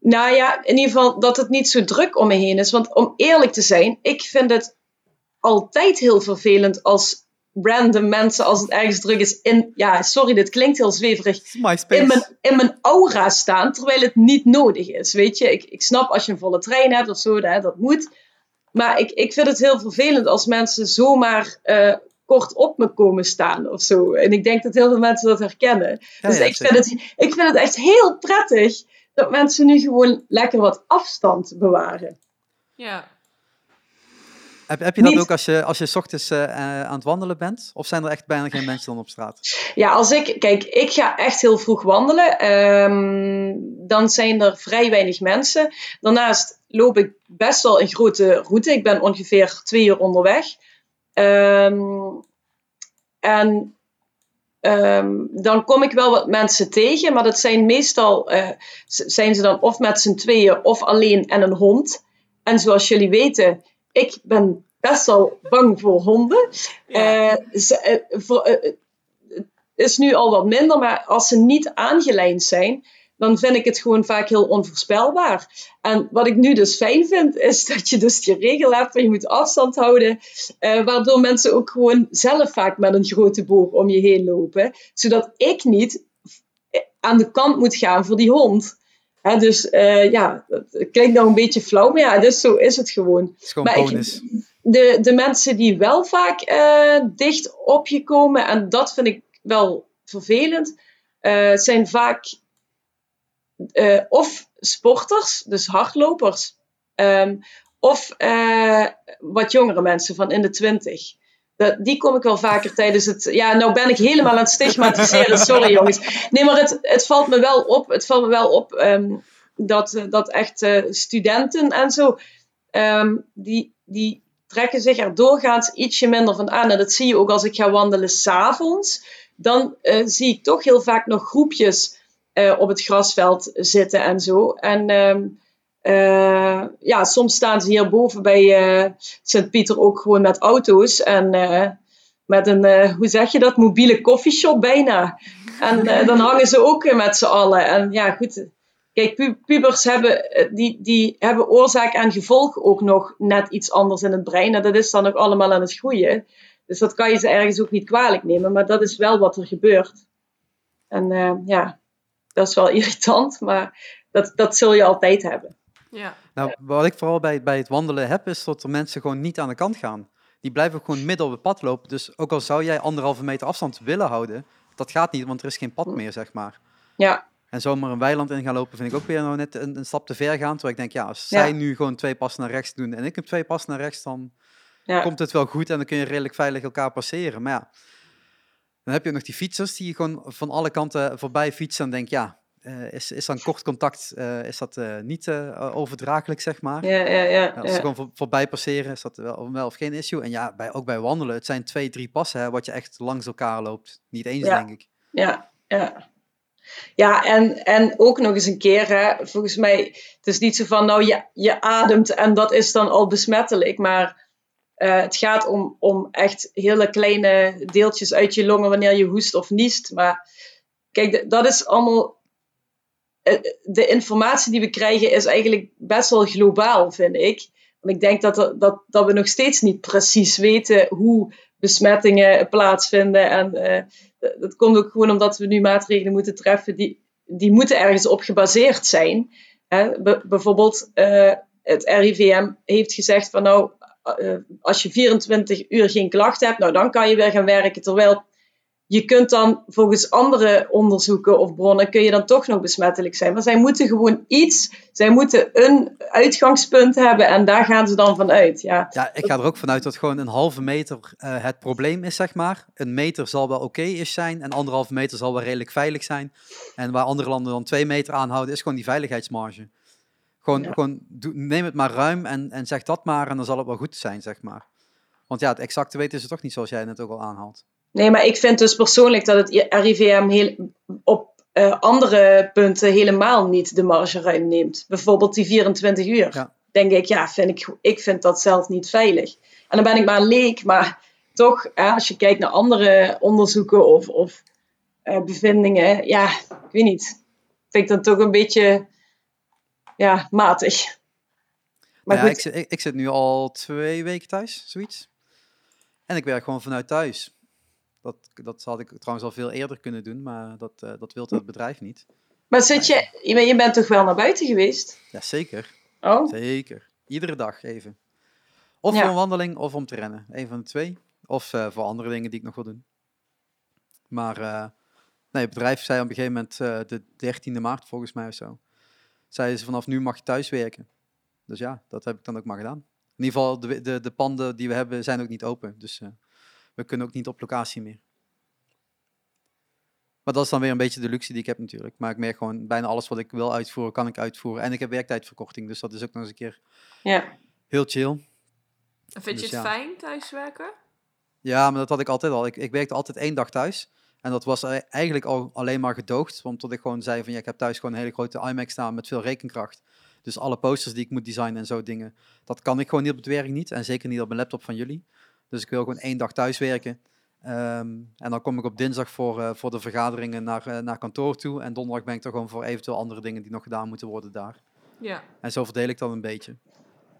Nou ja, in ieder geval dat het niet zo druk om me heen is. Want om eerlijk te zijn, ik vind het altijd heel vervelend als random mensen, als het ergens druk is, in, ja, sorry, dit klinkt heel zweverig, in mijn, in mijn aura staan, terwijl het niet nodig is. Weet je, ik, ik snap als je een volle trein hebt of zo, hè, dat moet. Maar ik, ik vind het heel vervelend als mensen zomaar eh, kort op me komen staan of zo. En ik denk dat heel veel mensen dat herkennen. Ja, dus ja, ik, vind het, ik vind het echt heel prettig dat mensen nu gewoon lekker wat afstand bewaren. Ja. Heb, heb je dat Niet- ook als je, als je 's ochtends eh, eh, aan het wandelen bent? Of zijn er echt bijna geen mensen dan op straat? Ja, als ik, kijk, ik ga echt heel vroeg wandelen. Ehm, dan zijn er vrij weinig mensen. Daarnaast loop ik best wel een grote route. Ik ben ongeveer twee uur onderweg. Ehm, en ehm, dan kom ik wel wat mensen tegen, maar dat zijn meestal, eh, zijn ze dan of met z'n tweeën of alleen en een hond. En zoals jullie weten, ik ben best wel bang voor honden. Ja. Eh, ze- eh, voor, het is nu al wat minder, maar als ze niet aangelijnd zijn, dan vind ik het gewoon vaak heel onvoorspelbaar. En wat ik nu dus fijn vind, is dat je dus die regel hebt van je moet afstand houden, eh, waardoor mensen ook gewoon zelf vaak met een grote boog om je heen lopen, zodat ik niet aan de kant moet gaan voor die hond. Hè, dus eh, ja, dat klinkt nou een beetje flauw, maar ja, dus zo is het gewoon Het is gewoon Maar ik- de, de mensen die wel vaak eh, dicht op je komen, en dat vind ik wel vervelend, eh, zijn vaak eh, of sporters, dus hardlopers, ehm, of eh, wat jongere mensen van in de twintig. Dat, die kom ik wel vaker tijdens het. Ja, nou ben ik helemaal aan het stigmatiseren. Sorry (laughs) jongens. Nee, maar het, het valt me wel op. Het valt me wel op ehm, dat, eh, dat echt studenten en zo. ehm, die, die trekken zich er doorgaans ietsje minder van aan. En dat zie je ook als ik ga wandelen s'avonds. Dan zie ik toch heel vaak nog groepjes eh, op het grasveld zitten en zo. En ehm, eh, ja, soms staan ze hierboven bij eh Sint-Pieter ook gewoon met auto's. En met een, hoe zeg je dat, mobiele koffieshop bijna. En dan hangen ze ook met z'n allen. En ja, goed. Kijk, pu- pubers hebben, die, die hebben oorzaak en gevolg ook nog net iets anders in het brein. En dat is dan ook allemaal aan het groeien. Dus dat kan je ze ergens ook niet kwalijk nemen. Maar dat is wel wat er gebeurt. En ja, dat is wel (laughs) irritant. Maar dat, dat zul je altijd hebben. Ja. Nou, wat ik vooral bij, bij het wandelen heb, is dat er mensen gewoon niet aan de kant gaan. Die blijven gewoon midden op het pad lopen. Dus ook al zou jij anderhalve meter afstand willen houden, dat gaat niet, want er is geen pad meer, zeg maar. Ja, En zomaar een weiland in gaan lopen vind ik ook weer nou net een, een stap te ver gaan. Terwijl ik denk, ja, als Ja. zij nu gewoon twee passen naar rechts doen en ik heb twee passen naar rechts, dan ja. komt het wel goed en dan kun je redelijk veilig elkaar passeren. Maar ja, dan heb je nog die fietsers die gewoon van alle kanten voorbij fietsen en denk ja, eh, is, is dan kort contact eh, is dat, eh, niet overdraaglijk, zeg maar. Ja, ja, ja. Als ze gewoon voor, voorbij passeren, is dat wel, wel of geen issue. En ja, bij, ook bij wandelen, het zijn twee, drie passen hè, wat je echt langs elkaar loopt. Niet eens, Ja. denk ik. Ja, ja. Ja, en, en ook nog eens een keer, hè, volgens mij, het is niet zo van, nou, je, je ademt en dat is dan al besmettelijk, maar eh, het gaat om, om echt hele kleine deeltjes uit je longen wanneer je hoest of niest. Maar kijk, dat is allemaal, eh, de informatie die we krijgen is eigenlijk best wel globaal, vind ik. Want ik denk dat, dat, dat we nog steeds niet precies weten hoe besmettingen plaatsvinden en... eh, dat komt ook gewoon omdat we nu maatregelen moeten treffen die, die moeten ergens op gebaseerd zijn. Hè? Be- bijvoorbeeld het RIVM heeft gezegd van nou, als je 24 uur geen klacht hebt, nou dan kan je weer gaan werken. Terwijl je kunt dan volgens andere onderzoeken of bronnen, kun je dan toch nog besmettelijk zijn. Maar zij moeten gewoon iets, zij moeten een uitgangspunt hebben en daar gaan ze dan vanuit. Ja, Ja, ik ga er ook vanuit dat gewoon een halve meter eh, het probleem is, zeg maar. Een meter zal wel oké is zijn en anderhalve meter zal wel redelijk veilig zijn. En waar andere landen dan twee meter aanhouden, is gewoon die veiligheidsmarge. Gewoon, Ja. gewoon doe- neem het maar ruim en, en zeg dat maar en dan zal het wel goed zijn, zeg maar. Want ja, het exacte weten ze toch niet zoals jij net ook al aanhaalt. Nee, maar ik vind dus persoonlijk dat het RIVM heel, op eh, andere punten helemaal niet de marge ruim neemt. Bijvoorbeeld die 24 uur. Ja. Denk ik, ja, vind ik, ik vind dat zelf niet veilig. En dan ben ik maar een leek, maar toch, als je kijkt naar andere onderzoeken of, of eh, bevindingen, ja, ik weet niet. Vind ik dat toch een beetje, ja, matig. Maar ja, ik, zit- ik, ik zit nu al twee weken thuis, zoiets. En ik werk gewoon vanuit thuis. Dat, dat had ik trouwens al veel eerder kunnen doen, maar dat, eh, dat wil het bedrijf niet. maar zit je, je bent- toch wel naar buiten geweest? Ja, zeker. Oh, Zeker. Iedere dag even. Of Ja. voor een wandeling of om te rennen. Een van de twee. Of eh, voor andere dingen die ik nog wil doen. Maar eh, nee, het bedrijf zei op een gegeven moment de 13e maart volgens mij of zo. Zeiden ze vanaf nu mag je thuis werken. Dus ja, dat heb ik dan ook maar gedaan. In ieder geval, de, de, de panden die we hebben zijn ook niet open. Dus eh, we kunnen ook niet op locatie meer. Maar dat is dan weer een beetje de luxe die ik heb natuurlijk. Maar ik merk gewoon, bijna alles wat ik wil uitvoeren, kan ik uitvoeren. En ik heb werktijdverkorting, dus dat is ook nog eens een keer ja. heel chill. En vind je Dus het ja. fijn thuiswerken? Ja, maar dat had ik altijd al. Ik, ik werkte altijd één dag thuis. En dat was eigenlijk al alleen maar gedoogd. Want tot ik gewoon zei van ja, ik heb thuis gewoon een hele grote iMac staan met veel rekenkracht. Dus alle posters die ik moet designen en zo dingen, dat kan ik gewoon niet op het werk niet. En zeker niet op mijn laptop van jullie. Dus ik wil gewoon één dag thuis werken. Ehm, en dan kom ik op dinsdag voor, eh, voor de vergaderingen naar, eh, naar kantoor toe. En donderdag ben ik er gewoon voor eventueel andere dingen die nog gedaan moeten worden daar. Ja. En zo verdeel ik dat een beetje.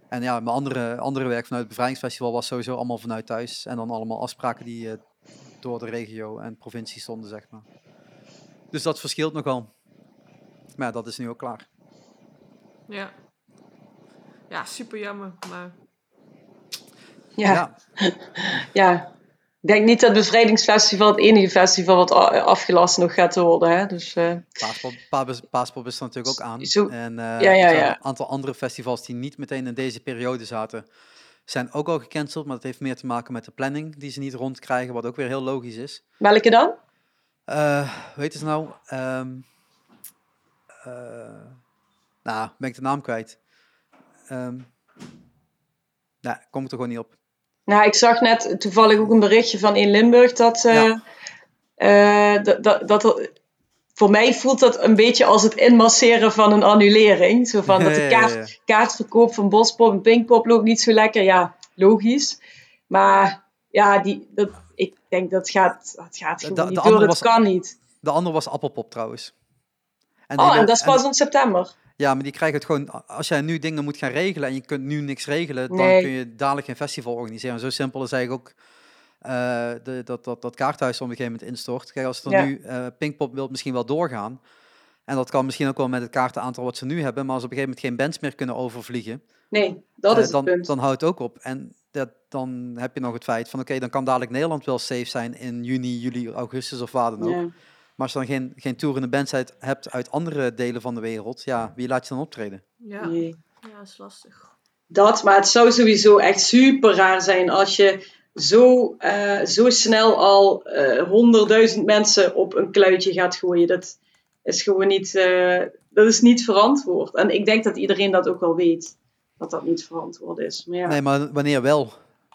En ja, mijn andere, andere werk vanuit het Bevrijdingsfestival was sowieso allemaal vanuit thuis. En dan allemaal afspraken die eh, door de regio en provincie stonden, zeg maar. Dus dat verschilt nogal. Maar ja, dat is nu ook klaar. Ja. Ja, super jammer. Maar Ja. ja. ja. Ik denk niet dat het Bevrijdingsfestival het enige festival wat afgelast nog gaat worden. Hè? Dus, eh, Paaspop, Paas- Paaspop is er natuurlijk ook aan. Zo- En eh, Ja, ja, ik zag ja. een aantal andere festivals die niet meteen in deze periode zaten, zijn ook al gecanceld. Maar dat heeft meer te maken met de planning die ze niet rondkrijgen, wat ook weer heel logisch is. welke dan? Eh, hoe heet het nou? Eh, nou, ben ik de naam kwijt. Ehm nou, kom ik er gewoon niet op. Nou, ik zag net toevallig ook een berichtje van in Limburg dat, Ja. eh, dat, dat, dat voor mij voelt dat een beetje als het inmasseren van een annulering. Zo van (laughs) dat de kaart, kaartverkoop van Bospop en Pinkpop loopt niet zo lekker. Ja, logisch. Maar ja, die, dat, ik denk dat gaat, dat gaat De- gewoon de niet andere door. Dat was- kan niet. De andere was Appelpop trouwens. En Oh, en dat is pas in september. Ja, maar die krijgen het gewoon. Als jij nu dingen moet gaan regelen en je kunt nu niks regelen, dan kun je dadelijk geen festival organiseren. Zo simpel is eigenlijk ook de, dat, dat, dat kaarthuis op een gegeven moment instort. Kijk, als er Ja. nu eh Pinkpop wil misschien wel doorgaan. En dat kan misschien ook wel met het kaartenaantal wat ze nu hebben. Maar als op een gegeven moment geen bands meer kunnen overvliegen, Nee, dat eh, is dan, het punt. dan houdt het ook op. En dat, dan heb je nog het feit van oké, dan kan dadelijk Nederland wel safe zijn in juni, juli, augustus of waar dan ook. Ja. Maar als je dan geen, geen toerende bands uit, hebt uit andere delen van de wereld, ja, wie laat je dan optreden? ja, Nee. ja is lastig. Dat, maar het zou sowieso echt super raar zijn als je zo, eh, zo snel al eh, honderdduizend mensen op een kluitje gaat gooien. Dat, is gewoon niet, eh, dat is niet verantwoord. En ik denk dat iedereen dat ook wel weet, dat dat niet verantwoord is. Maar ja, Nee, maar wanneer wel?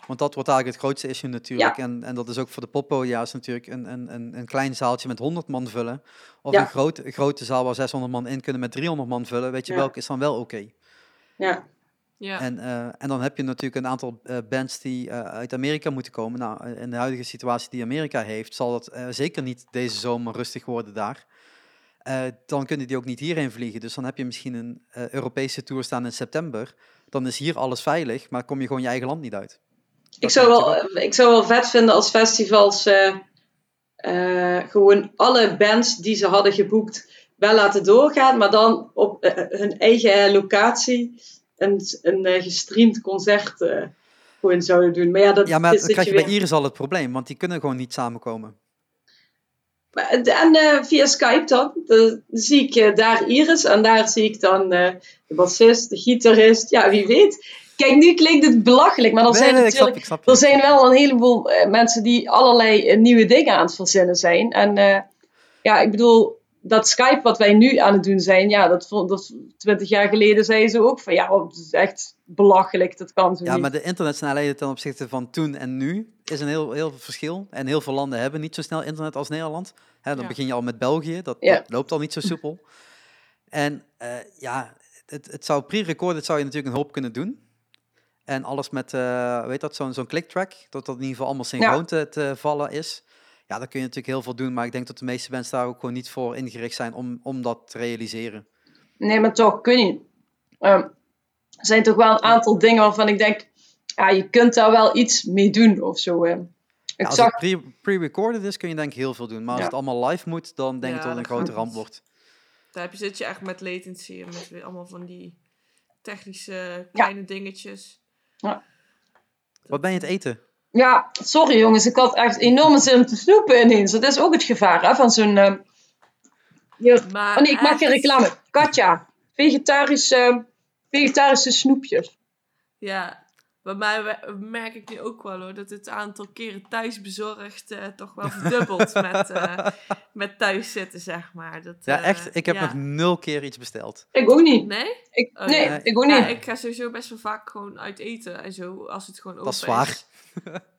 Want dat wordt eigenlijk het grootste issue natuurlijk. En, en dat is ook voor de poppodia's natuurlijk een, een, een, een klein zaaltje met 100 man vullen. Of Ja. een grote, grote zaal waar 600 man in kunnen met 300 man vullen. Weet je, Ja. welke is dan wel oké? ja. Ja. En, eh, en dan heb je natuurlijk een aantal eh, bands die eh, uit Amerika moeten komen. Nou, in de huidige situatie die Amerika heeft, zal eh, zeker niet deze zomer rustig worden daar. Eh, dan kunnen die ook niet hierheen vliegen. Dus dan heb je misschien een eh, Europese tour staan in september. Dan is hier alles veilig, maar kom je gewoon je eigen land niet uit. Ik Dat zou, wel, ik zou wel vet vinden als festivals eh, eh, gewoon alle bands die ze hadden geboekt wel laten doorgaan, maar dan op hun eigen locatie een, een eh, gestreamd concert eh, gewoon zouden doen. Maar ja, dat Ja, maar dan krijg je bij Iris al het probleem, want die kunnen gewoon niet samenkomen. Maar, En eh, via Skype dan, dan zie ik eh, daar Iris en daar zie ik dan eh, de bassist, de gitarist, ja wie weet. Kijk, nu klinkt het belachelijk, maar er Nee, zijn nee, ik snap, natuurlijk ik snap je. er zijn wel een heleboel eh, mensen die allerlei eh, nieuwe dingen aan het verzinnen zijn. En eh, ja, ik bedoel, dat Skype wat wij nu aan het doen zijn, ja, dat, vond- dat 20 jaar geleden zeiden ze ook van ja, oh, het is echt belachelijk, dat kan zo Ja, niet. maar de internetsnelheden ten opzichte van toen en nu is een heel, heel verschil. En heel veel landen hebben niet zo snel internet als Nederland. Hè, dan Ja. begin je al met België, dat, Ja. dat loopt al niet zo soepel. En eh, ja, het, het zou pre-recorded zou je natuurlijk een hoop kunnen doen. En alles met, eh weet dat, zo'n zo'n clicktrack, dat dat in ieder geval allemaal synchroon te, te vallen is. Ja, dan kun je natuurlijk heel veel doen, maar ik denk dat de meeste mensen daar ook gewoon niet voor ingericht zijn om, om dat te realiseren. Nee, maar toch kun je. Ehm, er zijn toch wel een aantal dingen waarvan ik denk, ja, je kunt daar wel iets mee doen of zo. hè. Ik Ja, als zag het pre- pre-recorded is, kun je denk ik heel veel doen. Maar als Ja. het allemaal live moet, dan denk ik Ja, dat het een grote ramp wordt. Daar heb je, zit je echt met latency en met weer allemaal van die technische kleine dingetjes. Wat ben je het eten? Ja, sorry jongens, ik had echt enorme zin om te snoepen ineens. Dat is ook het gevaar hè, van zo'n... Maar Oh nee, ik maak geen reclame. Katja, vegetarische, vegetarische snoepjes. Ja, bij mij merk ik nu ook wel hoor, dat het aantal keren thuisbezorgd eh toch wel verdubbelt (laughs) met, eh, met thuis zitten, zeg maar. Dat, Ja, eh, echt. Ik heb ja. nog nul keer iets besteld. Ik ook niet. Nee? Ik, Oh, nee, ik ook Ja, niet. ik ga sowieso best wel vaak gewoon uit eten en zo, als het gewoon open Dat is waar.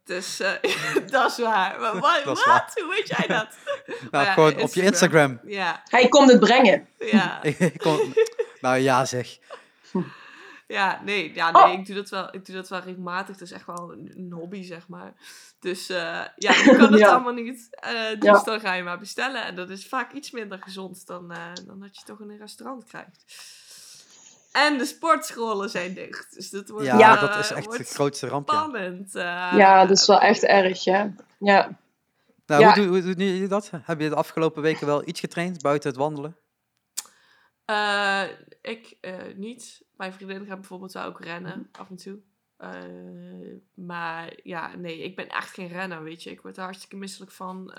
Dus eh, (laughs) dat is waar. Maar (laughs) wat? Dat is wat? Hoe weet jij dat? Nou, gewoon op je Instagram. Ja, Hij komt het brengen. ja. Ik kon- nou ja, zeg. Ja, nee, ja, Oh. nee ik, doe dat wel, ik doe dat wel regelmatig. Dat is echt wel een, een hobby, zeg maar. Dus eh, ja, je kan (laughs) het Ja. allemaal niet. eh, dus Ja. dan ga je maar bestellen. En dat is vaak iets minder gezond dan, eh, dan dat je toch in een restaurant krijgt. En de sportscholen zijn dicht. Dus dat wordt, Ja, dat is echt de grootste ramp. Ja. spannend. Ja, dat is wel echt erg, ja. Ja. Nou, Ja. hoe, doen- hoe doen jullie dat? Heb je de afgelopen weken wel iets getraind buiten het wandelen? Eh, ik eh, niet. Mijn vriendin gaat bijvoorbeeld wel ook rennen, af en toe. Eh, maar ja, nee, ik ben echt geen renner, weet je. Ik word er hartstikke misselijk van.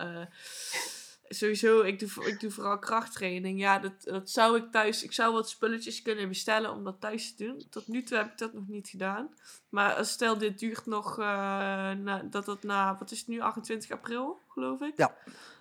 Sowieso, ik doe, ik doe vooral krachttraining. Ja, dat, dat zou ik thuis... Ik zou wat spulletjes kunnen bestellen om dat thuis te doen. Tot nu toe heb ik dat nog niet gedaan. Maar stel, dit duurt nog... na, dat dat na... Wat is het nu? 28 april, geloof ik? Ja,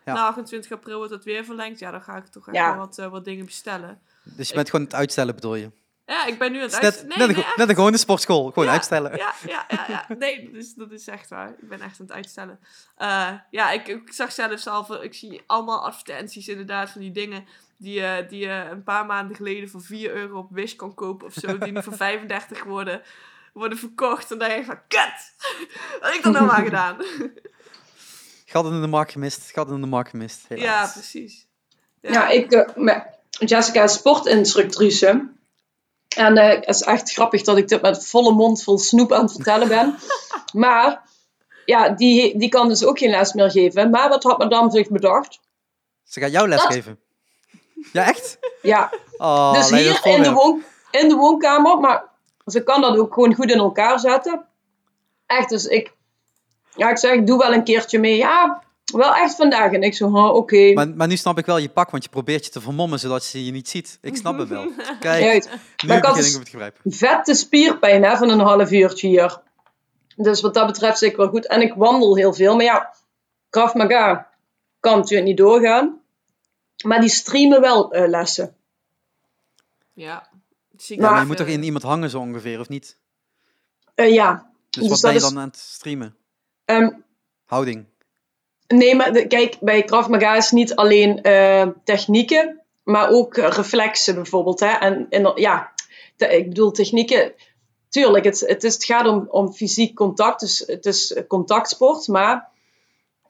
ja. Na 28 april wordt dat weer verlengd. Ja, dan ga ik toch echt Ja. wel wat, wat dingen bestellen. Dus je bent gewoon het uitstellen, bedoel je? Ja, ik ben nu aan het net, uitstellen. net, een, go- net een gewone sportschool. Gewoon Ja, uitstellen. Ja, ja, ja, ja. Nee, dat is, dat is echt waar. Ik ben echt aan het uitstellen. Eh, ja, ik, ik zag zelfs al, ik zie allemaal advertenties inderdaad van die dingen die, je die je een paar maanden geleden voor 4 euro op Wish kon kopen of zo, die nu voor (laughs) 35 worden, worden verkocht. En dan denk je van, kut! (laughs) Wat heb ik dat nou maar (laughs) gedaan? Gat in de markt gemist. Gat in de markt gemist. ja, precies. Ja, ik, eh, Jessica is sportinstructrice. En eh, het is echt grappig dat ik dit met volle mond vol snoep aan het vertellen ben. (laughs) maar ja, die, die kan dus ook geen les meer geven. Maar wat had madame zich bedacht? Ze gaat jou Dat- lesgeven. Ja, echt? Ja, Oh, dus hier in de, woon, in de woonkamer. Maar ze kan dat ook gewoon goed in elkaar zetten. Echt, dus ik... Ja, ik zeg, ik doe wel een keertje mee. Ja, wel echt vandaag. En ik zo, huh, oké. Maar, maar nu snap ik wel je pak, want je probeert je te vermommen zodat ze je niet ziet. Ik snap het wel. (laughs) Kijk, Juist. nu Maar ik had begin ik dus- het begrijpen. vette spierpijn hè, van een half uurtje hier. Dus wat dat betreft zeker wel goed. En ik wandel heel veel. Maar ja, Krav Maga kan natuurlijk niet doorgaan. Maar die streamen wel eh, lessen. Ja. Zie ik Maar- Ja, maar ook, je moet toch eh, in iemand hangen zo ongeveer, of niet? Eh, ja. Dus, Dus wat dat ben je is- dan aan het streamen? Ehm, Houding. Nee, maar kijk, bij Krav Maga is niet alleen eh, technieken, maar ook reflexen bijvoorbeeld. Hè? En, en ja, ik bedoel technieken. Tuurlijk, het, het, is, het gaat om, om fysiek contact, dus het is contactsport. Maar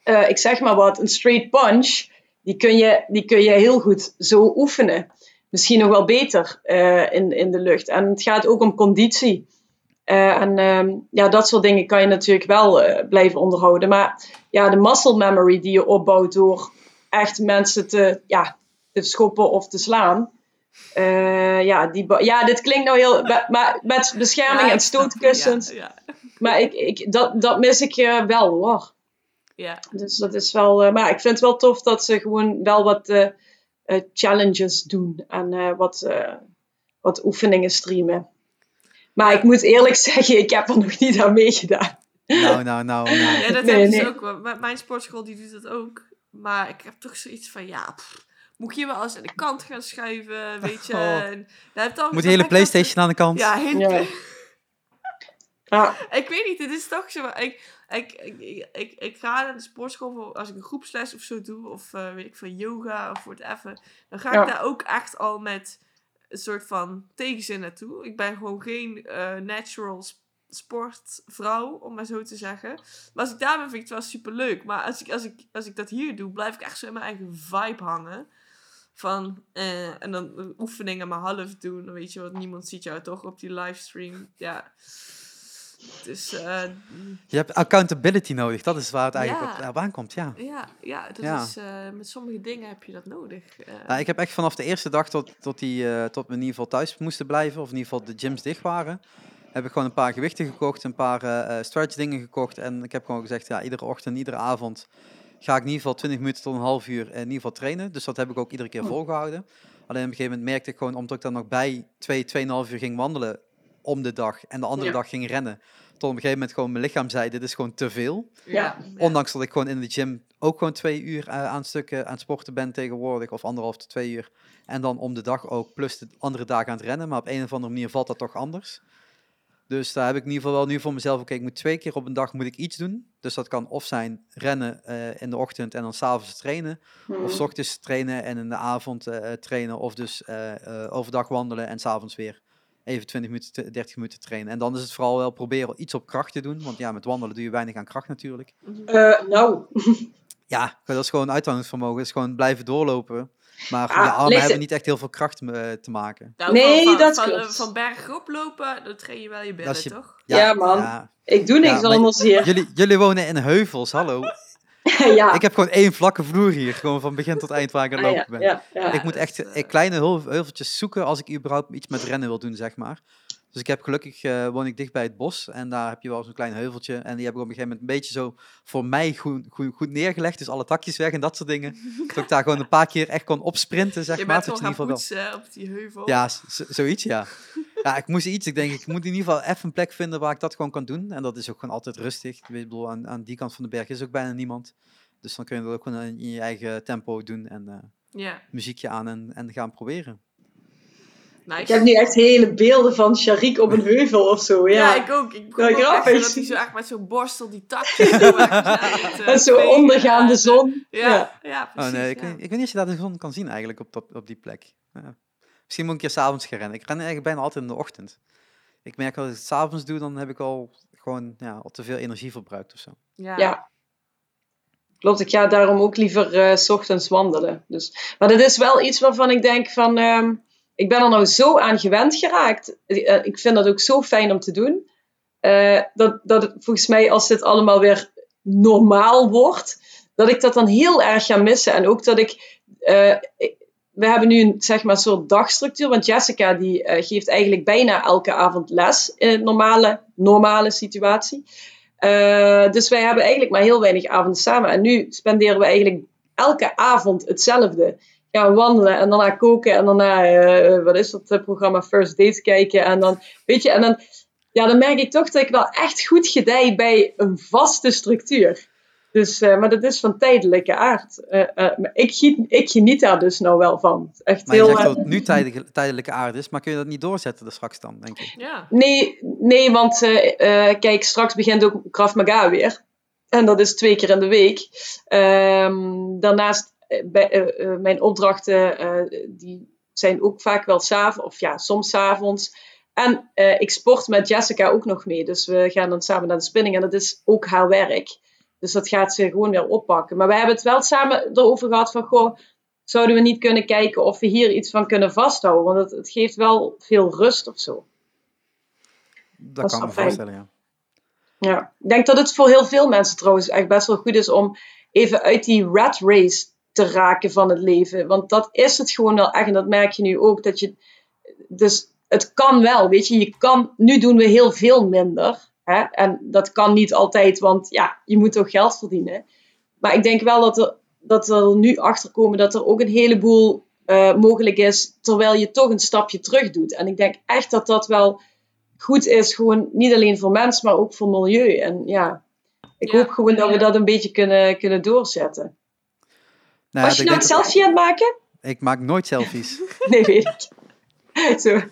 eh, ik zeg maar wat, een straight punch, die kun je, die kun je heel goed zo oefenen. Misschien nog wel beter eh, in, in de lucht. En het gaat ook om conditie. Eh, en ehm, ja, dat soort dingen kan je natuurlijk wel eh, blijven onderhouden. Maar ja, de muscle memory die je opbouwt door echt mensen te, ja, te schoppen of te slaan. eh, ja, die, ja, dit klinkt nou heel. Maar, met bescherming ja, en stootkussens. Ja, ja, Maar ik, ik, dat, dat mis ik wel hoor. ja. Dus dat is wel. maar ik vind het wel tof dat ze gewoon wel wat challenges doen en wat, wat oefeningen streamen. Maar ik moet eerlijk zeggen, ik heb er nog niet aan meegedaan. Nou, nou, nou, nou. Ja, dat Nee, hebben ze nee. ook Mijn sportschool die doet dat ook. Maar ik heb toch zoiets van, ja, pff, moet je wel eens aan de kant gaan schuiven, weet je. (laughs) Oh. En, daar heb je al- Moet de dan hele Playstation aan de kant? Ja, heel, Ja. Ja, (laughs) ik weet niet, het is toch zo. Ik, ik, ik, ik, ik, ik ga naar de sportschool voor, als ik een groepsles of zo doe, of eh, weet ik veel, yoga of whatever. Dan ga Ja. ik daar ook echt al met een soort van tegenzin naartoe. Ik ben gewoon geen eh, natural sportvrouw, om maar zo te zeggen. Maar als ik daar ben, vind ik het wel super leuk. Maar als ik, als, ik, als ik dat hier doe, blijf ik echt zo in mijn eigen vibe hangen. Van, eh, en dan eh, oefeningen maar half doen. Weet je wat, niemand ziet jou toch op die livestream. Ja. Dus eh, Je hebt accountability nodig, dat is waar het eigenlijk Ja. op, op aankomt, ja. ja, ja, dat Ja. is, eh, met sommige dingen heb je dat nodig. Eh, Nou, ik heb echt vanaf de eerste dag tot, tot, die, eh, tot we in ieder geval thuis moesten blijven, of in ieder geval de gyms dicht waren, heb ik gewoon een paar gewichten gekocht, een paar eh eh, stretch dingen gekocht. En ik heb gewoon gezegd, ja, iedere ochtend, iedere avond ga ik in ieder geval 20 minuten tot een half uur in ieder geval trainen. Dus dat heb ik ook iedere keer Hm. volgehouden. Alleen op een gegeven moment merkte ik gewoon, omdat ik dan nog bij 2, 2,5 uur ging wandelen om de dag en de andere Ja. dag ging rennen, tot op een gegeven moment gewoon mijn lichaam zei, dit is gewoon te veel. Ja. Ondanks dat ik gewoon in de gym ook gewoon twee uur eh, aan stukken aan het sporten ben tegenwoordig, of anderhalf tot twee uur. En dan om de dag ook, plus de andere dagen aan het rennen. Maar op een of andere manier valt dat toch anders. Dus daar heb ik in ieder geval wel nu voor mezelf, oké, ik moet twee keer op een dag moet ik iets doen. Dus dat kan of zijn rennen eh, in de ochtend en dan s'avonds trainen. Of s ochtends trainen en in de avond eh, trainen. Of dus overdag wandelen en s'avonds weer even 20 minuten, t- 30 minuten trainen. En dan is het vooral wel proberen iets op kracht te doen. Want ja, met wandelen doe je weinig aan kracht natuurlijk. Eh, nou, (laughs) Ja, dat is gewoon uithoudingsvermogen. Dat is gewoon blijven doorlopen. Maar Ah, je armen hebben niet echt heel veel kracht eh, te maken. Nou, Nee, van, dat van, klopt. Van berg oplopen, dan train je wel je billen, je- toch? Ja, man. Ja. ik doe niks Ja, anders hier. Jullie, jullie wonen in heuvels, hallo. (laughs) ja. Ik heb gewoon één vlakke vloer hier. Gewoon van begin tot eind waar ik aan het Ah, lopen ben. ja, ja. ik moet echt eh, kleine heu- heuveltjes zoeken als ik überhaupt iets met rennen wil doen, zeg maar. Dus ik heb gelukkig, eh, woon ik dicht bij het bos en daar heb je wel zo'n klein heuveltje. En die heb ik op een gegeven moment een beetje zo voor mij goed, goed, goed neergelegd. Dus alle takjes weg en dat soort dingen. (laughs) dat ik daar gewoon een paar keer echt kon opsprinten, zeg je maar. bent gewoon gaan ieder geval wel... poetsen op die heuvel. Ja, zoiets, ja. (laughs) Ja, ik moest iets. Ik denk, ik moet in ieder geval even een plek vinden waar ik dat gewoon kan doen. En dat is ook gewoon altijd rustig. Ik bedoel, aan, aan die kant van de berg is ook bijna niemand. Dus dan kun je dat ook gewoon in je eigen tempo doen en eh, muziekje aan en, en gaan proberen. Nice. Ik heb nu echt hele beelden van Sharik op een (laughs) heuvel of zo. Ja, Ja, ik ook. Ik begon Ja, echt grappig. dat hij zo echt met zo'n borstel die takjes (laughs) zo echt eh, en zo vegen. ondergaande Ja, zon. Ja, Ja. ja, Oh precies. nee, ik, ja. weet, ik weet niet of je daar de zon kan zien eigenlijk op, dat, op die plek. Ja. Misschien moet ik een keer s'avonds gaan rennen. Ik ren eigenlijk bijna altijd in de ochtend. Ik merk als ik het s'avonds doe, dan heb ik al gewoon ja, al te veel energie verbruikt of zo. Ja. Ja. Klopt, ik ga daarom ook liever eh, s ochtends wandelen. Dus, maar dat is wel iets waarvan ik denk van... ehm, ik ben er nou zo aan gewend geraakt. Eh, ik vind dat ook zo fijn om te doen. eh, dat, dat volgens mij, als dit allemaal weer normaal wordt... dat ik dat dan heel erg ga missen. En ook dat ik... eh, we hebben nu een, zeg maar, soort dagstructuur. Want Jessica die, geeft eigenlijk bijna elke avond les in een normale, normale situatie. Dus wij hebben eigenlijk maar heel weinig avonden samen. En nu spenderen we eigenlijk elke avond hetzelfde. Gaan wandelen en daarna koken en daarna, eh, wat is dat eh, programma, First Dates kijken. En dan, weet je, en dan, ja, dan merk ik toch dat ik wel echt goed gedij bij een vaste structuur. Dus, uh, maar dat is van tijdelijke aard. Uh, uh, maar ik, ik, geniet daar dus nou wel van. Echt maar heel, zegt dat het nu tijdelijke, tijdelijke aard is, maar kun je dat niet doorzetten dus straks dan, denk je? Ja. Nee, nee want kijk, straks begint ook Krav Maga weer. En dat is twee keer in de week. Um, daarnaast, bij, mijn opdrachten, die zijn ook vaak wel s'avonds, of ja, soms s'avonds. En ik sport met Jessica ook nog mee. Dus we gaan dan samen naar de spinning en dat is ook haar werk. Dus dat gaat ze gewoon weer oppakken. Maar we hebben het wel samen erover gehad van, goh, zouden we niet kunnen kijken of we hier iets van kunnen vasthouden? Want het, het geeft wel veel rust of zo. Dat, dat kan ik me voorstellen, ja. Ja, ik denk dat het voor heel veel mensen trouwens echt best wel goed is om even uit die rat race te raken van het leven. Want dat is het gewoon wel echt. En dat merk je nu ook. Dat je, dus het kan wel, weet je. je kan, nu doen we heel veel minder. Hè? En dat kan niet altijd, want ja, je moet toch geld verdienen. Maar ik denk wel dat er, dat er nu achter komen dat er ook een heleboel uh, mogelijk is, terwijl je toch een stapje terug doet. En ik denk echt dat dat wel goed is, gewoon niet alleen voor mensen, maar ook voor milieu. En ja, ik hoop gewoon dat we dat een beetje kunnen, kunnen doorzetten. Nou, Was je nou een selfie aan het maken? Ik maak nooit selfies. (laughs) nee, weet ik. Zo. Uh,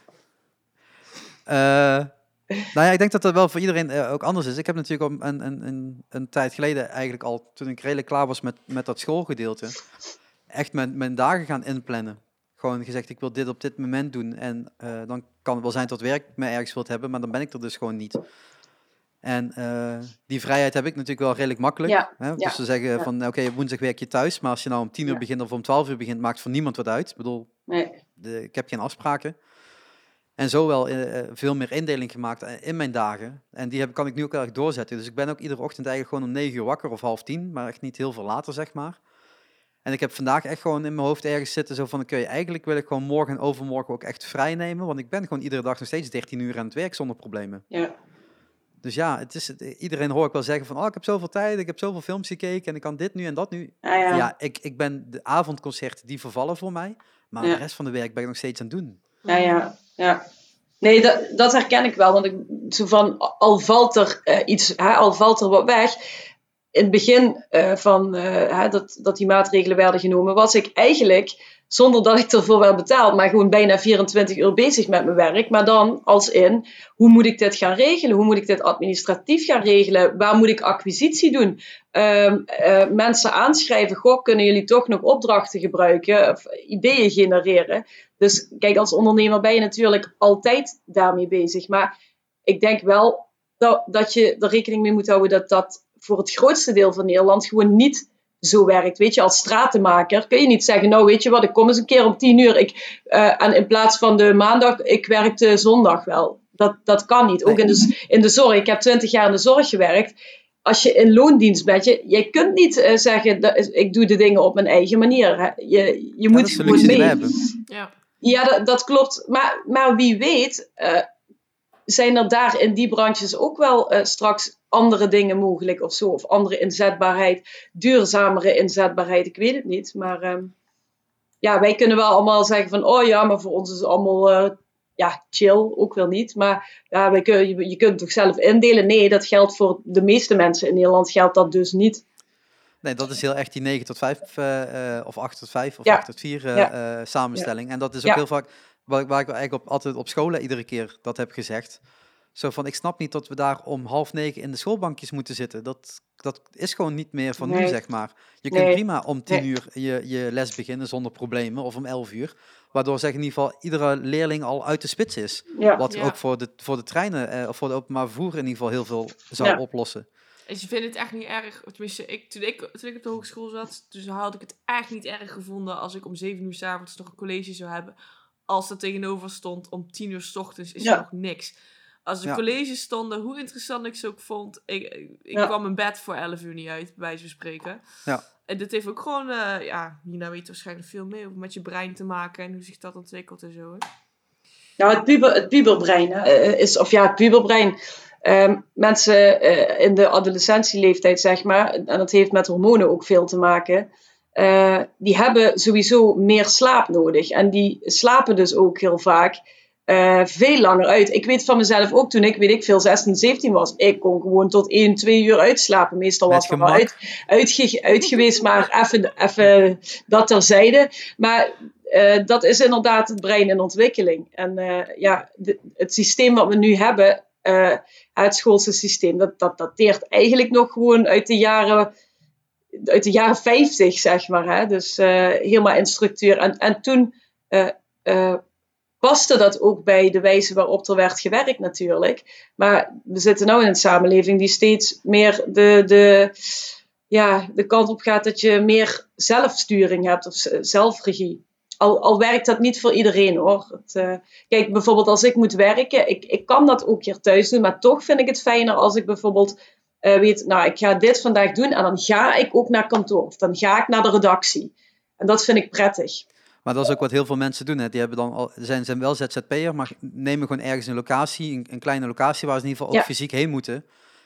nou ja, ik denk dat dat wel voor iedereen uh, ook anders is. Ik heb natuurlijk al een, een, een, een, tijd geleden, eigenlijk al toen ik redelijk klaar was met, met dat schoolgedeelte, echt mijn, mijn dagen gaan inplannen. Gewoon gezegd, ik wil dit op dit moment doen. En uh, dan kan het wel zijn dat werk me ergens wilt hebben, maar dan ben ik er dus gewoon niet. En uh, die vrijheid heb ik natuurlijk wel redelijk makkelijk. Ja, hè? Dus ze zeggen van, oké, okay, woensdag werk je thuis, maar als je nou om tien uur begint of om twaalf uur begint, maakt voor niemand wat uit. Ik bedoel, nee. de, ik heb geen afspraken. En zo wel uh, veel meer indeling gemaakt in mijn dagen. En die heb, kan ik nu ook erg doorzetten. Dus ik ben ook iedere ochtend eigenlijk gewoon om negen uur wakker of half tien. Maar echt niet heel veel later, zeg maar. En ik heb vandaag echt gewoon in mijn hoofd ergens zitten zo van... Oké, okay, eigenlijk wil ik gewoon morgen en overmorgen ook echt vrij nemen. Want ik ben gewoon iedere dag nog steeds 13 uur aan het werk zonder problemen. Ja. Dus ja, het is, iedereen hoor ik wel zeggen van... Oh, ik heb zoveel tijd, ik heb zoveel films gekeken en ik kan dit nu en dat nu. Ah, ja, ja ik, ik ben de avondconcerten, die vervallen voor mij. Maar ja. de rest van de werk ben ik nog steeds aan het doen. Ja, ja, ja. Nee, dat, dat herken ik wel. Want ik, zo van, al valt er uh, iets, hè, al valt er wat weg. In het begin uh, van uh, dat, dat die maatregelen werden genomen, was ik eigenlijk zonder dat ik ervoor wel betaald, maar gewoon bijna 24 uur bezig met mijn werk. Maar dan als in, hoe moet ik dit gaan regelen? Hoe moet ik dit administratief gaan regelen? Waar moet ik acquisitie doen? Uh, uh, mensen aanschrijven, goh, kunnen jullie toch nog opdrachten gebruiken? Of ideeën genereren? Dus kijk, als ondernemer ben je natuurlijk altijd daarmee bezig. Maar ik denk wel dat, dat je er rekening mee moet houden dat dat voor het grootste deel van Nederland gewoon niet zo werkt. Weet je, als stratenmaker kun je niet zeggen, nou weet je wat, ik kom eens een keer om tien uur. Ik, uh, en in plaats van de maandag, ik werk de zondag wel. Dat, dat kan niet. Ook in de, in de zorg. Ik heb twintig jaar in de zorg gewerkt. Als je in loondienst bent, je, je kunt niet uh, zeggen, dat, ik doe de dingen op mijn eigen manier. Hè. Je, je moet gewoon mee. Ja, ja dat, dat, klopt. Maar, maar wie weet, uh, zijn er daar in die branches ook wel uh, straks andere dingen mogelijk of zo. Of andere inzetbaarheid, duurzamere inzetbaarheid, ik weet het niet. Maar uh, ja, wij kunnen wel allemaal zeggen van, oh ja, maar voor ons is het allemaal uh, ja, chill, ook wel niet. Maar ja, wij kun, je, je kunt het toch zelf indelen? Nee, dat geldt voor de meeste mensen in Nederland, geldt dat dus niet. Nee, dat is heel echt die 9 tot 5 uh, of 8 tot 5 of ja. 8 tot 4 uh, ja. samenstelling. Ja. En dat is ook heel vaak waar, waar ik eigenlijk op, altijd op scholen iedere keer dat heb gezegd. Zo van, ik snap niet dat we daar om half negen in de schoolbankjes moeten zitten. Dat, dat is gewoon niet meer van nee. nu, zeg maar. Je kunt prima om tien nee. uur je, je les beginnen zonder problemen, of om elf uur. Waardoor zeg in ieder geval iedere leerling al uit de spits is. Ja. Wat ja. ook voor de, voor de treinen, eh, of voor de openbaar vervoer in ieder geval heel veel zou ja. oplossen. En je vindt het echt niet erg, tenminste, ik, toen, ik, toen ik op de hogeschool zat, dus had ik het echt niet erg gevonden als ik om zeven uur s avonds nog een college zou hebben. Als er tegenover stond om tien uur s ochtends is er nog niks. Als de ja. colleges stonden, hoe interessant ik ze ook vond, ik, ik ja. kwam mijn bed voor 11 uur niet uit, bij wijze van spreken. Ja. En dit heeft ook gewoon, uh, ja, Nina weet waarschijnlijk veel meer over met je brein te maken en hoe zich dat ontwikkelt en zo. Hè? Nou, het, puber, het puberbrein uh, is, of ja, het puberbrein. Uh, mensen uh, in de adolescentieleeftijd, zeg maar, en dat heeft met hormonen ook veel te maken. Uh, die hebben sowieso meer slaap nodig. En die slapen dus ook heel vaak eh, veel langer uit. Ik weet van mezelf ook toen ik, weet ik veel, 16, 17 was. Ik kon gewoon tot 1, 2 uur uitslapen. Meestal Met was het wel uit, uitge- uit geweest, maar (laughs) even, even dat terzijde. Maar eh, dat is inderdaad het brein in ontwikkeling. En eh, ja, de- het systeem wat we nu hebben, het schoolse systeem, dat, dat dateert eigenlijk nog gewoon uit de jaren, uit de jaren 50, zeg maar. Hè? Dus helemaal in structuur. En, en toen paste dat ook bij de wijze waarop er werd gewerkt natuurlijk. Maar we zitten nu in een samenleving die steeds meer de, de, ja, de kant op gaat dat je meer zelfsturing hebt of zelfregie. Al, al werkt dat niet voor iedereen hoor. Het, eh, kijk, bijvoorbeeld als ik moet werken, ik, ik kan dat ook hier thuis doen, maar toch vind ik het fijner als ik bijvoorbeeld eh, weet, nou ik ga dit vandaag doen en dan ga ik ook naar kantoor of dan ga ik naar de redactie. En dat vind ik prettig. Maar dat is ook wat heel veel mensen doen. Hè. Die hebben dan al, zijn, zijn wel ZZP'er, maar nemen gewoon ergens een locatie, een, een kleine locatie waar ze in ieder geval ook fysiek heen moeten.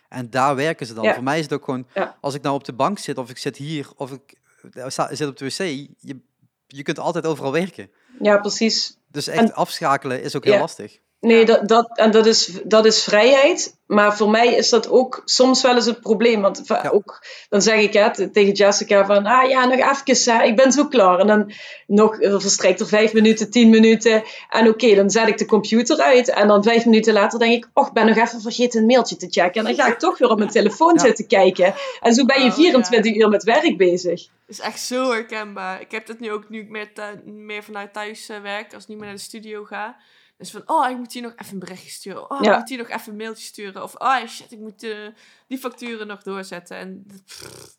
En daar werken ze dan. Voor mij is het ook gewoon, als ik nou op de bank zit of ik zit hier of ik eh, sta, zit op de wc, je, je kunt altijd overal werken. Ja, precies. Dus echt En- afschakelen is ook heel lastig. Nee, dat, dat, en dat is, dat is vrijheid. Maar voor mij is dat ook soms wel eens het probleem. Want Ja. ook, dan zeg ik hè, tegen Jessica van... Ah ja, nog even, hè, ik ben zo klaar. En dan nog, er verstrijkt er vijf minuten, tien minuten. En oké, dan zet ik de computer uit. En dan vijf minuten later denk ik... Och, ik ben nog even vergeten een mailtje te checken. En dan ga ik toch weer op mijn telefoon Ja. zitten kijken. En zo ben je Oh, ja. 24 uur met werk bezig. is echt zo herkenbaar. Ik heb dat nu ook nu ik meer, meer vanuit thuis eh, werk, als ik niet meer naar de studio ga. Dus van, oh, ik moet hier nog even een berichtje sturen. Oh, Ja. ik moet hier nog even een mailtje sturen. Of, oh shit, ik moet eh, die facturen nog doorzetten. En pff,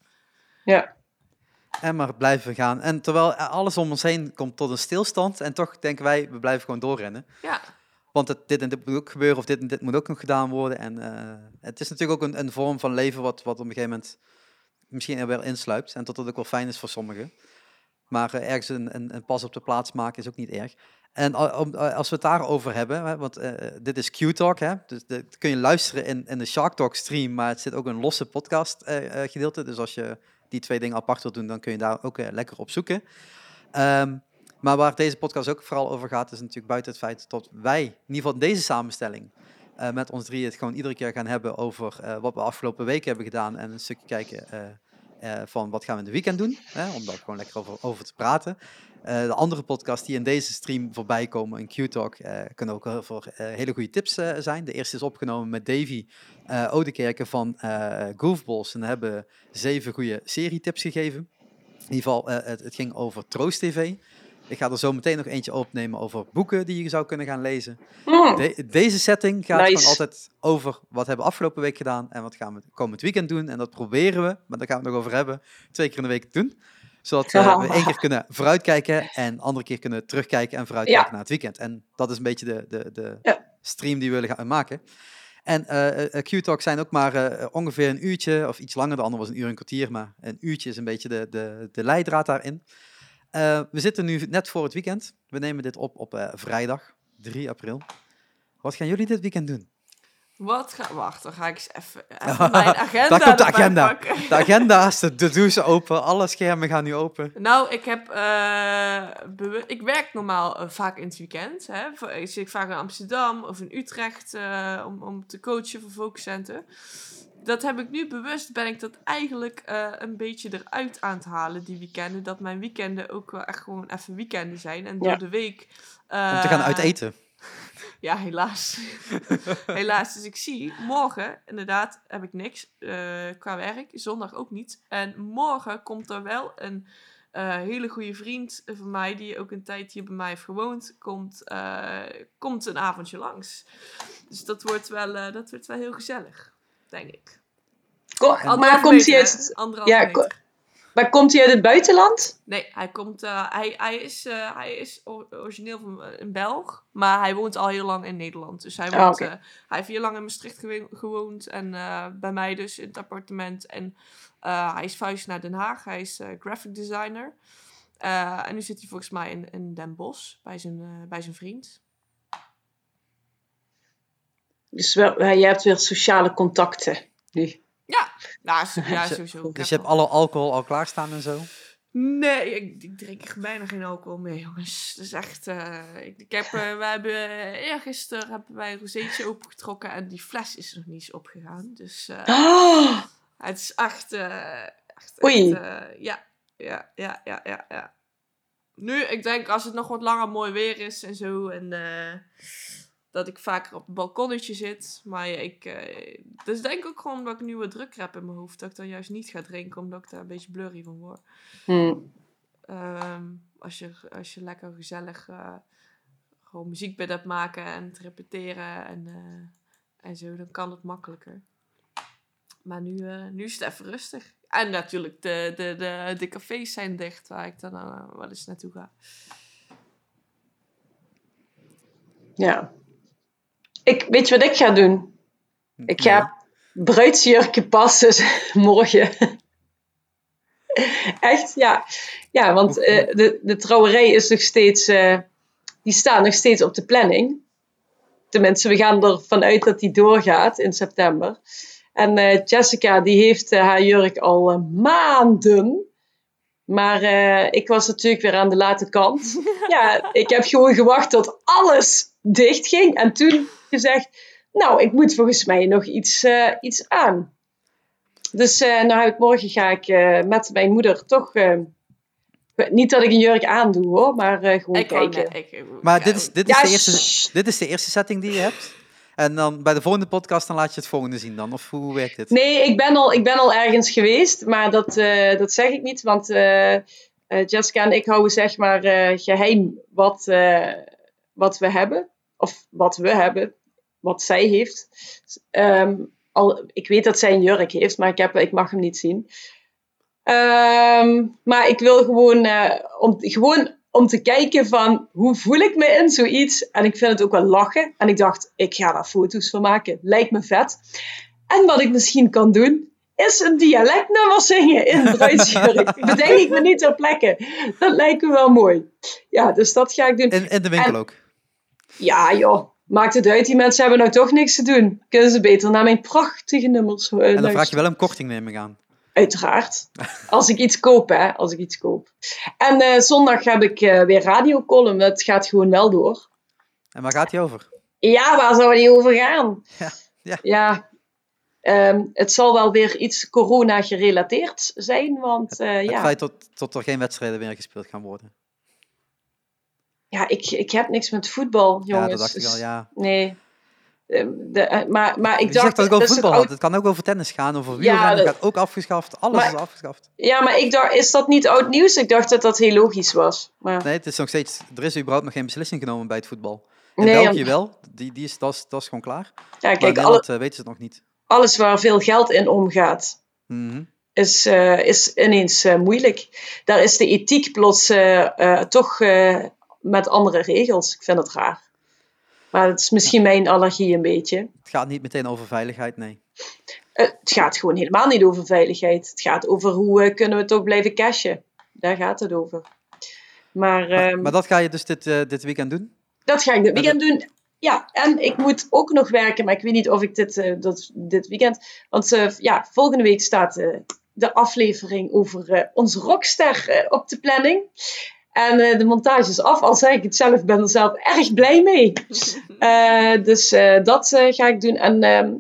Ja, En maar blijven gaan. En terwijl alles om ons heen komt tot een stilstand en toch denken wij, we blijven gewoon doorrennen. ja, Want het, dit en dit moet ook gebeuren, of dit en dit moet ook nog gedaan worden. En eh, het is natuurlijk ook een, een vorm van leven wat, wat op een gegeven moment misschien er wel insluipt. En tot het ook wel fijn is voor sommigen. Maar eh, ergens een, een, een pas op de plaats maken is ook niet erg. En om- a- als we het daarover hebben, want eh, dit is Q-Talk, hè, dus dat kun je luisteren in, in de Shark Talk stream, maar het zit ook een losse podcast eh, eh, gedeelte. Dus als je die twee dingen apart wilt doen, dan kun je daar ook eh, lekker op zoeken. Ehm, maar waar deze podcast ook vooral over gaat, is natuurlijk buiten het feit dat wij, in ieder geval deze samenstelling, eh, met ons drieën het gewoon iedere keer gaan hebben over eh, wat we afgelopen weken hebben gedaan en een stukje kijken eh, van wat gaan we in de weekend doen, hè, om daar gewoon lekker over, over te praten. Eh, de andere podcasts die in deze stream voorbij komen, in Q-Talk, eh, kunnen ook heel hele goede tips zijn. De eerste is opgenomen met Davy Oudekerken van Goofballs en hebben zeven goede serietips gegeven. In ieder geval, het, het ging over Troost TV. Ik ga er zo meteen nog eentje opnemen over boeken die je zou kunnen gaan lezen. De- deze setting gaat Nice. gewoon altijd over wat hebben we afgelopen week gedaan en wat gaan we komend weekend doen. En dat proberen we, maar daar gaan we het nog over hebben, twee keer in de week te doen. Zodat eh, we (laughs) één keer kunnen vooruitkijken en andere keer kunnen terugkijken en vooruitkijken Ja. naar het weekend. En dat is een beetje de, de, de Ja. stream die we willen gaan maken. En eh, Q-Talks zijn ook maar ongeveer een uurtje, of iets langer. De andere was een uur en een kwartier, maar een uurtje is een beetje de, de, de leidraad daarin. Eh, we zitten nu net voor het weekend. We nemen dit op op eh, vrijdag, 3 april. Wat gaan jullie dit weekend doen? wat ga... Wacht, dan ga ik eens even, even (laughs) mijn agenda Daar komt de agenda. pakken. De agenda is de, de douche open, alle schermen gaan nu open. Nou, ik heb... eh, ik werk normaal vaak in het weekend. Hè. Ik zit vaak in Amsterdam of in Utrecht om, om te coachen voor Focus Center. Dat heb ik nu bewust, ben ik dat eigenlijk eh, een beetje eruit aan het halen, die weekenden. Dat mijn weekenden ook wel echt gewoon even weekenden zijn. En door Ja. de week... Om te gaan eh, uit eten. (laughs) Ja, helaas. (laughs) helaas. Dus ik zie, morgen inderdaad heb ik niks eh, qua werk. Zondag ook niet. En morgen komt er wel een eh, hele goede vriend van mij, die ook een tijd hier bij mij heeft gewoond, komt, eh, komt een avondje langs. Dus dat wordt wel, eh, dat wordt wel heel gezellig, denk ik. Maar komt hij uit, ja, maar komt hij uit het buitenland? Nee, hij, komt, eh, hij, hij is, eh, hij is origineel van eh, een Belg, maar hij woont al heel lang in Nederland. Dus hij, Ah, woont, eh, hij heeft hier lang in Maastricht gewo- gewoond en eh, bij mij dus in het appartement. En eh, hij is verhuisd naar Den Haag, hij is eh, graphic designer. Eh, en nu zit hij volgens mij in, in Den Bosch bij zijn, eh, bij zijn vriend. Dus wel, ja, je hebt weer sociale contacten nu. Ja, nou, ja Dus (laughs) je- sowieso. Ik Dus heb je hebt alle alcohol al klaarstaan en zo. Nee, ik, ik drink bijna geen alcohol meer, jongens. Het is echt... eh, ik, ik heb, eh, wij hebben, uh, eergisteren hebben wij een rozeetje opengetrokken en die fles is nog niet eens opgegaan. Dus eh, Oh, het is echt... eh, echt, Oei. echt, eh, ja, ja, ja, ja, ja, ja. Nu, ik denk als het nog wat langer mooi weer is en zo en... dat ik vaker op het balkonnetje zit. Maar ja, ik... eh dus denk ook gewoon omdat ik nu wat drukker heb in mijn hoofd. Dat ik dan juist niet ga drinken, omdat ik daar een beetje blurry van word. hm. Ehm, als, je, als je lekker gezellig eh, gewoon muziek aan het maken en te repeteren en, eh, en zo, dan kan het makkelijker. Maar nu, nu is het even rustig. En natuurlijk, de, de, de, de cafés zijn dicht waar ik dan wel eens naartoe ga. Ja. Ik, weet je wat ik ga doen? Ik ga bruidsjurken passen (laughs) morgen. Echt, ja. Ja, want eh, de, de trouwerij is nog steeds... eh, die staat nog steeds op de planning. Tenminste, we gaan ervan uit dat die doorgaat in september. En eh, Jessica, die heeft haar jurk al maanden. Maar eh, ik was natuurlijk weer aan de late kant. (laughs) ja, ik heb gewoon gewacht tot alles dicht ging. En toen gezegd, nou, ik moet volgens mij nog iets, eh, iets aan. Dus eh nou morgen ga ik eh, met mijn moeder toch... eh, niet dat ik een jurk aandoe hoor, maar eh, gewoon Ik kijken. ik- Maar dit is, dit, is Ja, de eerste, dit is de eerste setting die je hebt. En dan bij de volgende podcast dan laat je het volgende zien dan. Of hoe werkt dit? Nee, ik ben al, ik ben al ergens geweest, maar dat, eh, dat zeg ik niet, want eh, eh, Jessica en ik houden zeg maar eh, geheim wat, wat we hebben, of wat we hebben, wat zij heeft. Ehm, al, ik weet dat zij een jurk heeft, maar ik, heb, ik mag hem niet zien. Ehm, maar ik wil gewoon, om, gewoon om te kijken van hoe voel ik me in zoiets. En ik vind het ook wel lachen. En ik dacht, ik ga daar foto's van maken. Lijkt me vet. En wat ik misschien kan doen, is een dialectnummer zingen in bruidsjurk. (laughs) Bedenk ik me niet ter plekke. Dat lijkt me wel mooi. Ja, dus dat ga ik doen. In, in de winkel En- ook. Ja joh, maakt het uit. Die mensen hebben nou toch niks te doen. Kunnen ze beter naar mijn prachtige nummers uh, En dan vraag je wel om korting neem ik aan. Uiteraard. Als ik iets koop, hè. Als ik iets koop. En eh, zondag heb ik eh, weer radiocolumn. Het gaat gewoon wel door. En waar gaat die over? Ja, waar zou die over gaan? (laughs) Ja, ja. Ja, ehm, het zal wel weer iets corona-gerelateerd zijn, want eh, Het ja, feit tot, tot er geen wedstrijden meer gespeeld gaan worden. ja ik, ik heb niks met voetbal, jongens. ja, dat dacht ik Dus al, ja. Nee. De, eh, maar, maar ik dacht... zegt dat ik over voetbal had. Het kan ook over tennis gaan, over Ja, wielrennen. dat- gaat ook afgeschaft. Alles Maar- is afgeschaft. Ja, maar ik dacht, is dat niet oud nieuws? Ik dacht dat dat heel logisch was. Maar, Nee, het is nog steeds... Er is überhaupt nog geen beslissing genomen bij het voetbal. In Nee, België wel. Die, die is, dat, is, dat is gewoon klaar. ja, maar kijk, alle, eh, weten ze het nog niet. alles waar veel geld in omgaat, Mhm. is, eh, is ineens eh, moeilijk. Daar is de ethiek plots eh, eh, toch eh, met andere regels. Ik vind het raar. Maar het is misschien mijn allergie een beetje. Het gaat niet meteen over veiligheid, nee. Eh, het gaat gewoon helemaal niet over veiligheid. Het gaat over hoe eh, kunnen we toch blijven cashen. Daar gaat het over. Maar, Maar, ehm, maar dat ga je dus dit, eh, dit weekend doen? dat ga ik dit weekend doen. Ja, en ik moet ook nog werken, maar ik weet niet of ik dit, dat, dit weekend. Want ja, volgende week staat de aflevering over onze rockster op de planning. En eh, de montage is af, al zeg ik het zelf, ben er zelf erg blij mee. (laughs) Eh, dus eh, dat eh, ga ik doen. En ehm,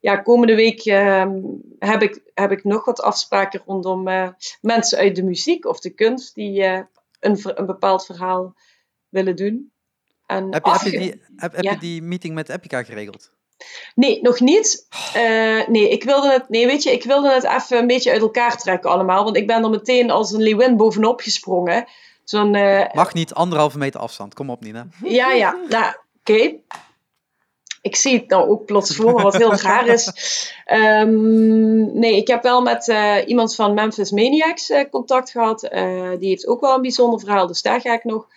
ja, komende week ehm, heb, ik, heb ik nog wat afspraken rondom eh, mensen uit de muziek of de kunst die eh, een, een bepaald verhaal willen doen. En Heb je, heb je, afge- die, heb, heb Ja. je die meeting met Epica geregeld? Nee, nog niet. Eh, nee, ik wilde het, nee, weet je, ik wilde het even een beetje uit elkaar trekken allemaal. Want ik ben er meteen als een leeuwin bovenop gesprongen. Zo'n, eh, Mag niet anderhalve meter afstand. Kom op, Nina. ja, ja, nou, oké. Ik zie het nou ook plots voor wat heel raar is. Ehm, nee, ik heb wel met eh, iemand van Memphis Maniacs eh, contact gehad. Eh, die heeft ook wel een bijzonder verhaal, dus daar ga ik nog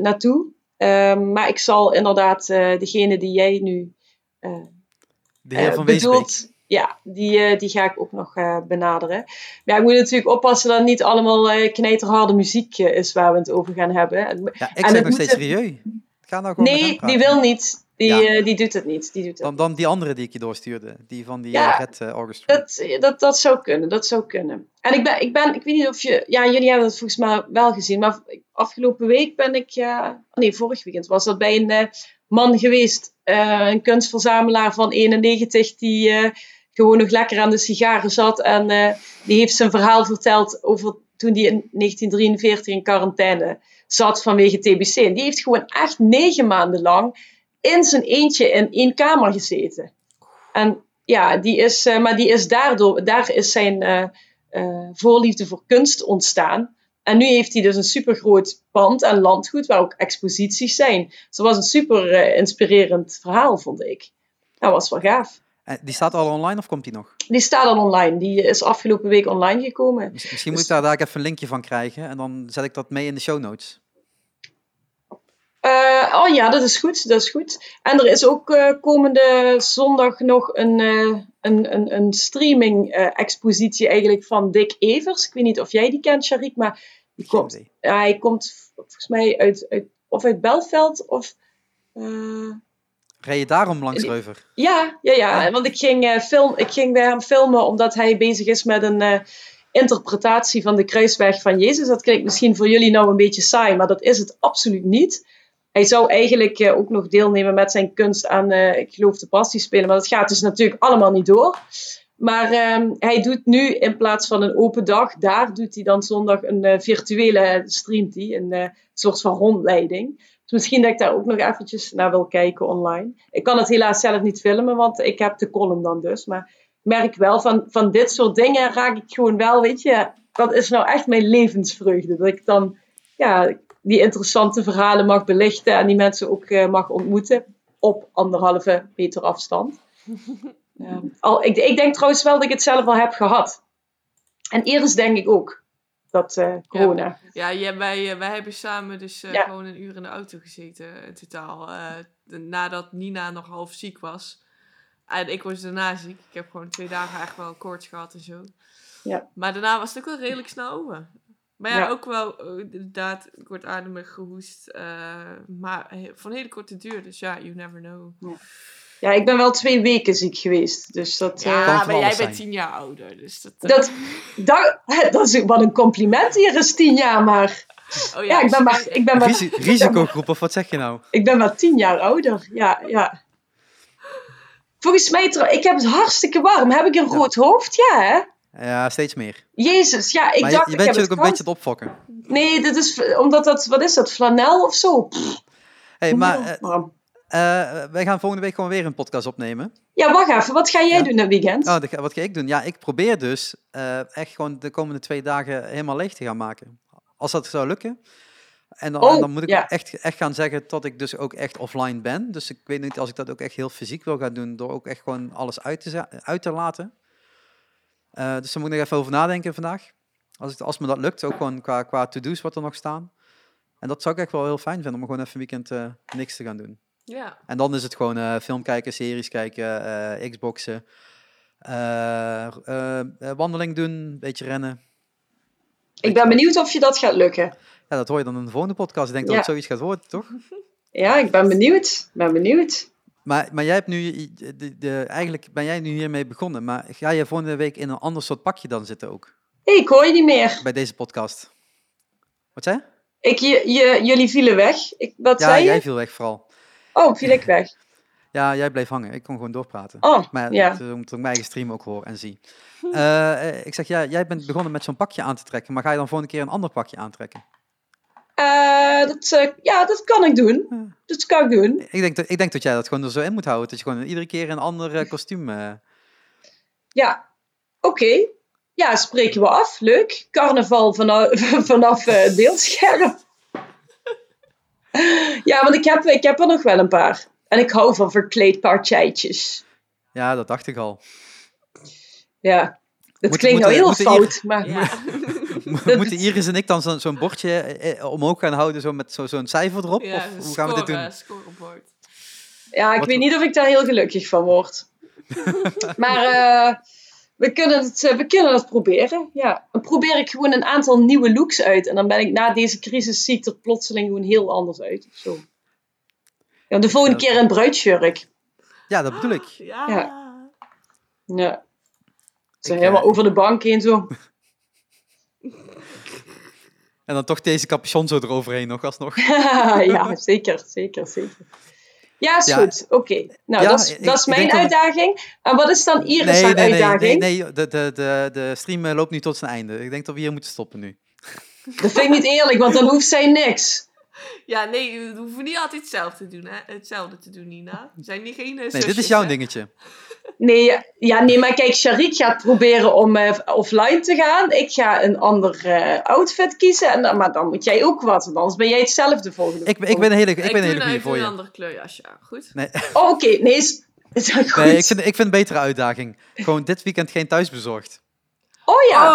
naartoe. Ehm, maar ik zal inderdaad degene die jij nu De heer van bedoelt, ja, die, eh, die ga ik ook nog eh, benaderen. Maar ja, ik moet natuurlijk oppassen dat het niet allemaal eh knijterharde muziek is waar we het over gaan hebben. Ja, ik En zeg nog steeds serieus. Ga nou gewoon Nee, die wil niet. Die, Ja. die doet het niet. Die doet het Dan, dan die andere die ik je doorstuurde. Die van die Ja. Red Orchestra. Dat, dat, dat zou kunnen, dat zou kunnen. En ik ben, ik ben, ik weet niet of je, ja, jullie hebben het volgens mij wel gezien, maar afgelopen week ben ik, eh, nee, vorig weekend was dat bij een man geweest, een kunstverzamelaar van 91, die gewoon nog lekker aan de sigaren zat en eh, die heeft zijn verhaal verteld over toen hij in 1943 in quarantaine zat vanwege TBC. En die heeft gewoon echt negen maanden lang in zijn eentje in één kamer gezeten. En ja, die is, eh, maar die is daardoor, daar is zijn eh, voorliefde voor kunst ontstaan. En nu heeft hij dus een supergroot pand en landgoed waar ook exposities zijn. Dus dat was een super inspirerend verhaal, vond ik. Dat was wel gaaf. Eh, die staat al online of komt die nog? Die staat al online. Die is afgelopen week online gekomen. Miss- Misschien moet Dus- ik daar, daar even een linkje van krijgen. En dan zet ik dat mee in de show notes. Eh, oh ja, dat is goed, dat is goed. En er is ook eh, komende zondag nog een, een, een, een streaming-expositie eigenlijk van Dick Evers. Ik weet niet of jij die kent, Sharik, maar die komt, hij komt volgens mij uit, uit, of uit Belveld of... Rij je daarom langs Reuver? ja, ja, ja. Want ik ging, eh, film, ik ging bij hem filmen omdat hij bezig is met een eh, interpretatie van de kruisweg van Jezus. Dat klinkt misschien voor jullie nou een beetje saai, maar dat is het absoluut niet. Hij zou eigenlijk eh, ook nog deelnemen met zijn kunst aan, ik geloof, de passie spelen. Maar dat gaat dus natuurlijk allemaal niet door. Maar ehm, hij doet nu in plaats van een open dag, daar doet hij dan zondag een virtuele, streamt hij, een soort van rondleiding. Dus misschien dat ik daar ook nog eventjes naar wil kijken online. Ik kan het helaas zelf niet filmen, want ik heb de column dan dus. Maar ik merk wel, van, van dit soort dingen raak ik gewoon wel, weet je, dat is nou echt mijn levensvreugde. Dat ik dan, ja, die interessante verhalen mag belichten en die mensen ook eh, mag ontmoeten op anderhalve meter afstand. Ja. (laughs) Al, ik, ik denk trouwens wel dat ik het zelf al heb gehad. En eerst denk ik ook dat eh, corona. Ja, ja wij, eh, wij hebben samen dus eh, Ja. gewoon een uur in de auto gezeten in totaal. nadat Nina nog half ziek was. En ik was daarna ziek. Ik heb gewoon twee dagen echt wel koorts gehad en zo. Ja. Maar daarna was het ook wel redelijk snel over. Maar ja, Ja. ook wel inderdaad kortademig gehoest. eh, maar van hele korte duur. Dus ja, you never know. Ja, ik ben wel twee weken ziek geweest. Dus dat. Ja, eh, maar jij bent tien jaar ouder. Dus dat, eh, dat, dat, dat is wat een compliment hier is tien jaar maar. oh Ja, ik ben maar, ik ben maar, Risi- risicogroep, of wat zeg je nou? ik ben maar tien jaar ouder. Ja, ja. Volgens mij, ik heb het hartstikke warm. Heb ik een rood hoofd? Ja, hè? Ja, steeds meer. Jezus, ja, ik maar dacht, je, bent ook het een beetje aan het opfokken. Nee, dit is omdat dat, wat is dat, flanel of zo? Pff, hey, maar eh, eh, wij gaan volgende week gewoon weer een podcast opnemen. Ja, wacht even, wat ga jij Ja. doen dit weekend? Oh, dat wat ga ik doen? Ja, ik probeer dus eh, echt gewoon de komende twee dagen helemaal leeg te gaan maken. Als dat zou lukken. En dan, Oh, en dan moet ik ja. echt, echt gaan zeggen dat ik dus ook echt offline ben. Dus ik weet niet als ik dat ook echt heel fysiek wil gaan doen, door ook echt gewoon alles uit te, uit te laten. Eh, dus daar moet ik nog even over nadenken vandaag. Als, ik, als me dat lukt, ook gewoon qua, qua to-do's wat er nog staan. En dat zou ik echt wel heel fijn vinden, om gewoon even een weekend niks te gaan doen. Ja. En dan is het gewoon eh, film kijken, series kijken, eh, Xboxen, eh, wandeling doen, een beetje rennen. ik ben benieuwd of je dat gaat lukken. Ja, dat hoor je dan in de volgende podcast. Ik denk Ja. dat het zoiets gaat worden, toch? (laughs) Ja, ik ben benieuwd. ben benieuwd. Maar, maar jij hebt nu, de, de, eigenlijk ben jij nu hiermee begonnen, maar ga je volgende week in een ander soort pakje dan zitten ook, ik hoor je niet meer. bij deze podcast? Wat zei je? Ik, je, je, jullie vielen weg. Ik, wat Ja, zei je? jij viel weg vooral. Oh, viel ik weg. (laughs) Ja, jij bleef hangen. Ik kon gewoon doorpraten. Oh, Maar ja. dat, eh, omdat ik mijn eigen stream ook hoor en zie. Eh, eh, ik zeg, ja, jij bent begonnen met zo'n pakje aan te trekken, maar ga je dan volgende keer een ander pakje aantrekken? Dat, ja, dat kan ik doen. Dat kan ik doen. Ik denk, dat, ik denk dat jij dat gewoon er zo in moet houden. Dat je gewoon iedere keer een ander kostuum... Ja, oké. Ja, spreken we af. Leuk. Carnaval (laughs) vanaf, vanaf het beeldscherm. Ja, want ik heb, ik heb er nog wel een paar. En ik hou van verkleed partijtjes. ja, dat dacht ik al. Ja, het Moet- klinkt moeten- heel fout, maar Ja. (laughs) Moeten Iris en ik dan zo- zo'n bordje eh, eh, omhoog gaan houden zo met zo- zo'n cijfer erop? Ja, of hoe gaan we dit doen? scoren- Scorebord. ja, ik Wat- weet niet of ik daar heel gelukkig van word. (laughs) maar eh, we, kunnen het, eh, we kunnen het proberen. Ja, dan probeer ik gewoon een aantal nieuwe looks uit. En dan ben ik na deze crisis zie ik er plotseling gewoon heel anders uit. of Zo. Ja, de volgende keer in bruidsjurk. Ja, dat bedoel ik. Ja. Ja. Ja. Zo Ik, helemaal eh, over de bank heen zo. (laughs) En dan toch deze capuchon zo eroverheen nog alsnog. (laughs) ja, zeker, zeker, zeker. Ja, is Ja. goed. Oké. Nou, Ja, dat is, ik- dat is ik mijn denk dat- uitdaging. En wat is dan Iris' Nee, nee, nee, uitdaging? nee, nee. De, de, de, de stream eh, loopt nu tot zijn einde. Ik denk dat we hier moeten stoppen nu. Dat vind ik niet eerlijk, want dan hoeft zij niks. (laughs) Ja, nee, we hoeven niet altijd hetzelfde te doen, hè? Hetzelfde te doen, Nina. We zijn niet geen eh, Nee, dit is jouw hè? dingetje. Nee, ja- ja, nee, maar kijk, Sharik gaat proberen om eh, offline te gaan. Ik ga een ander eh, outfit kiezen. En dan, maar dan moet jij ook wat, want anders ben jij hetzelfde volgende Ik, ik ben een hele, ik Ik, ben een hele nou goede even voor een je. andere kleurjasje aan, goed? Nee, Oh, oké. Nee, is, is dat goed? nee ik, vind, ik vind een betere uitdaging. Gewoon dit weekend geen thuisbezorgd. Oh ja,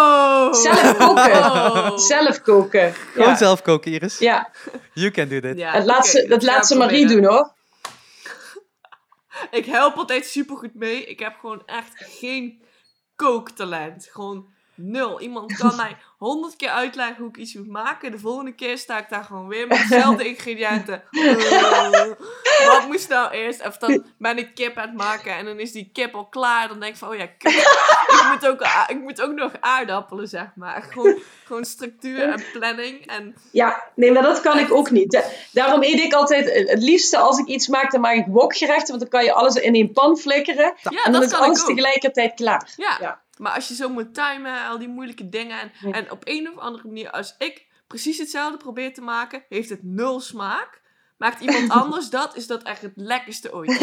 Oh! zelf koken. Oh. Zelf koken. Gewoon Ja. zelf koken, Iris. ja. You can do this. Ja, Dat laat ze, dat laat Marie doen hoor. Ik help altijd supergoed mee. Ik heb gewoon echt geen kooktalent. Gewoon nul. Iemand kan (laughs) mij honderd keer uitleggen hoe ik iets moet maken. De volgende keer sta ik daar gewoon weer met dezelfde (laughs) ingrediënten. Eh, wat moest nou eerst? Of dan ben ik kip aan het maken en dan is die kip al klaar. Dan denk ik van, oh ja, ik, moet ook, a- ik moet ook nog aardappelen, zeg maar. Gewoon, gewoon structuur en planning. En Ja, nee, maar dat kan ik ook niet. Da- Daarom eet ik altijd, eh, het liefste als ik iets maak, dan maak ik wokgerechten, want dan kan je alles in één pan flikkeren. ja, en dan dat is alles tegelijkertijd klaar. Ja. Ja. maar als je zo moet timen, al die moeilijke dingen. En, Ja. en op een of andere manier, als ik precies hetzelfde probeer te maken, heeft het nul smaak. Maakt iemand (laughs) anders dat, is dat echt het lekkerste ooit.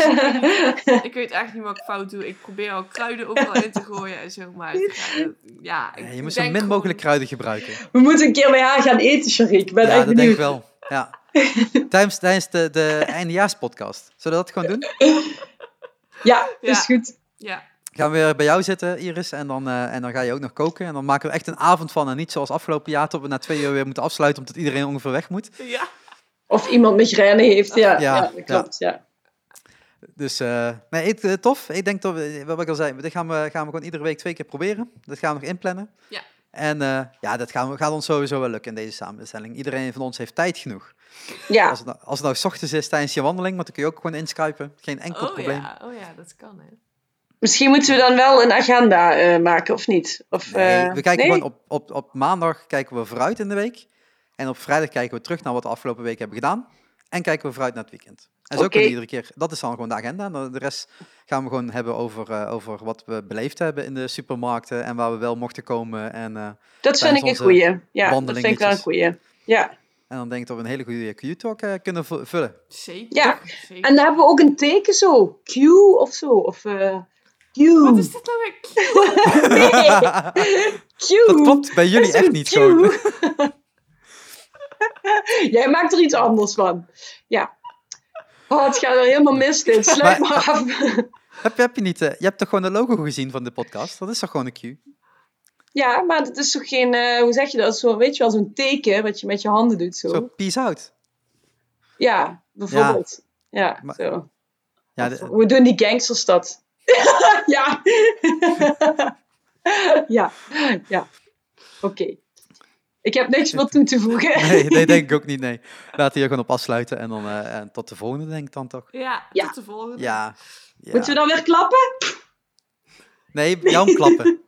Dus ik, weet echt niet wat ik fout doe. Ik probeer al kruiden overal in te gooien en zo. Maar ja, ik Ja, je moet zo min mogelijk kruiden gebruiken. We moeten een keer bij haar gaan eten, Sharik. Ik ben Ja, echt dat denk ik benieuwd. wel. Ja. (laughs) Tijdens, tijdens de, de eindejaarspodcast. Zullen we dat gewoon doen? Ja, Ja. is goed. Ja, Gaan we weer bij jou zitten, Iris. En dan, eh, en dan ga je ook nog koken. En dan maken we echt een avond van. En niet zoals afgelopen jaar, tot we na twee uur weer moeten afsluiten. Omdat iedereen ongeveer weg moet. ja. Of iemand migraine heeft. Ja, Ja, ja, dat klopt. Ja. Dus eh, nee, ik, eh, tof. Ik denk dat we, wat ik al zei, dit gaan we, gaan we gewoon iedere week twee keer proberen. Dat gaan we nog inplannen. Ja. En eh, ja, dat gaan we, gaat ons sowieso wel lukken in deze samenstelling. Iedereen van ons heeft tijd genoeg. Ja. Als, het nou, als het nou 's ochtends is tijdens je wandeling, want dan kun je ook gewoon inskypen. Geen enkel Oh probleem. ja, oh ja, dat kan hè. Misschien moeten we dan wel een agenda eh, maken, of niet? Of, Nee, eh, we kijken nee? gewoon op, op, op maandag kijken we vooruit in de week. En op vrijdag kijken we terug naar wat we de afgelopen week hebben gedaan. En kijken we vooruit naar het weekend. En zo kunnen we iedere keer, dat is dan gewoon de agenda. De rest gaan we gewoon hebben over, eh, over wat we beleefd hebben in de supermarkten. En waar we wel mochten komen. En, eh, Dat vind ik een goeie. Ja, dat vind ik wel een goeie. Ja. en dan denk ik dat we een hele goede Q-talk eh, kunnen vu- vullen. Zeker. Ja, zeker. En dan hebben we ook een teken zo. Q of zo. Of eh Q. Wat is dit nou weer? Nee. (laughs) Q. dat klopt bij jullie Dat echt niet Q. gewoon. (laughs) Jij maakt er iets anders van. Ja. Oh, het gaat er helemaal mis dit. Sluit Maar- maar af. (laughs) heb, je- heb je niet, eh, je hebt toch gewoon de logo gezien van de podcast? Dat is toch gewoon een Q? Ja, maar het is toch geen, eh, hoe zeg je dat? Zo, weet je wel, zo'n teken wat je met je handen doet zo. Zo, peace out. Ja, bijvoorbeeld. Ja, Maar- zo. Ja, de- Hoe doen die gangsters dat? (laughs) ja. (laughs) ja, ja. Oké. Ik heb niks meer toe te voegen. (laughs) nee, nee, denk ik ook niet, nee. Laten we hier gewoon op afsluiten. En dan eh, en tot de volgende, denk ik dan toch? Ja, Ja. tot de volgende. Ja. ja. Moeten we dan weer klappen? Nee, jou klappen.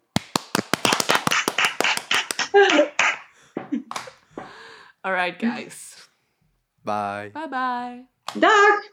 Alright guys. Bye. Bye bye. Dag!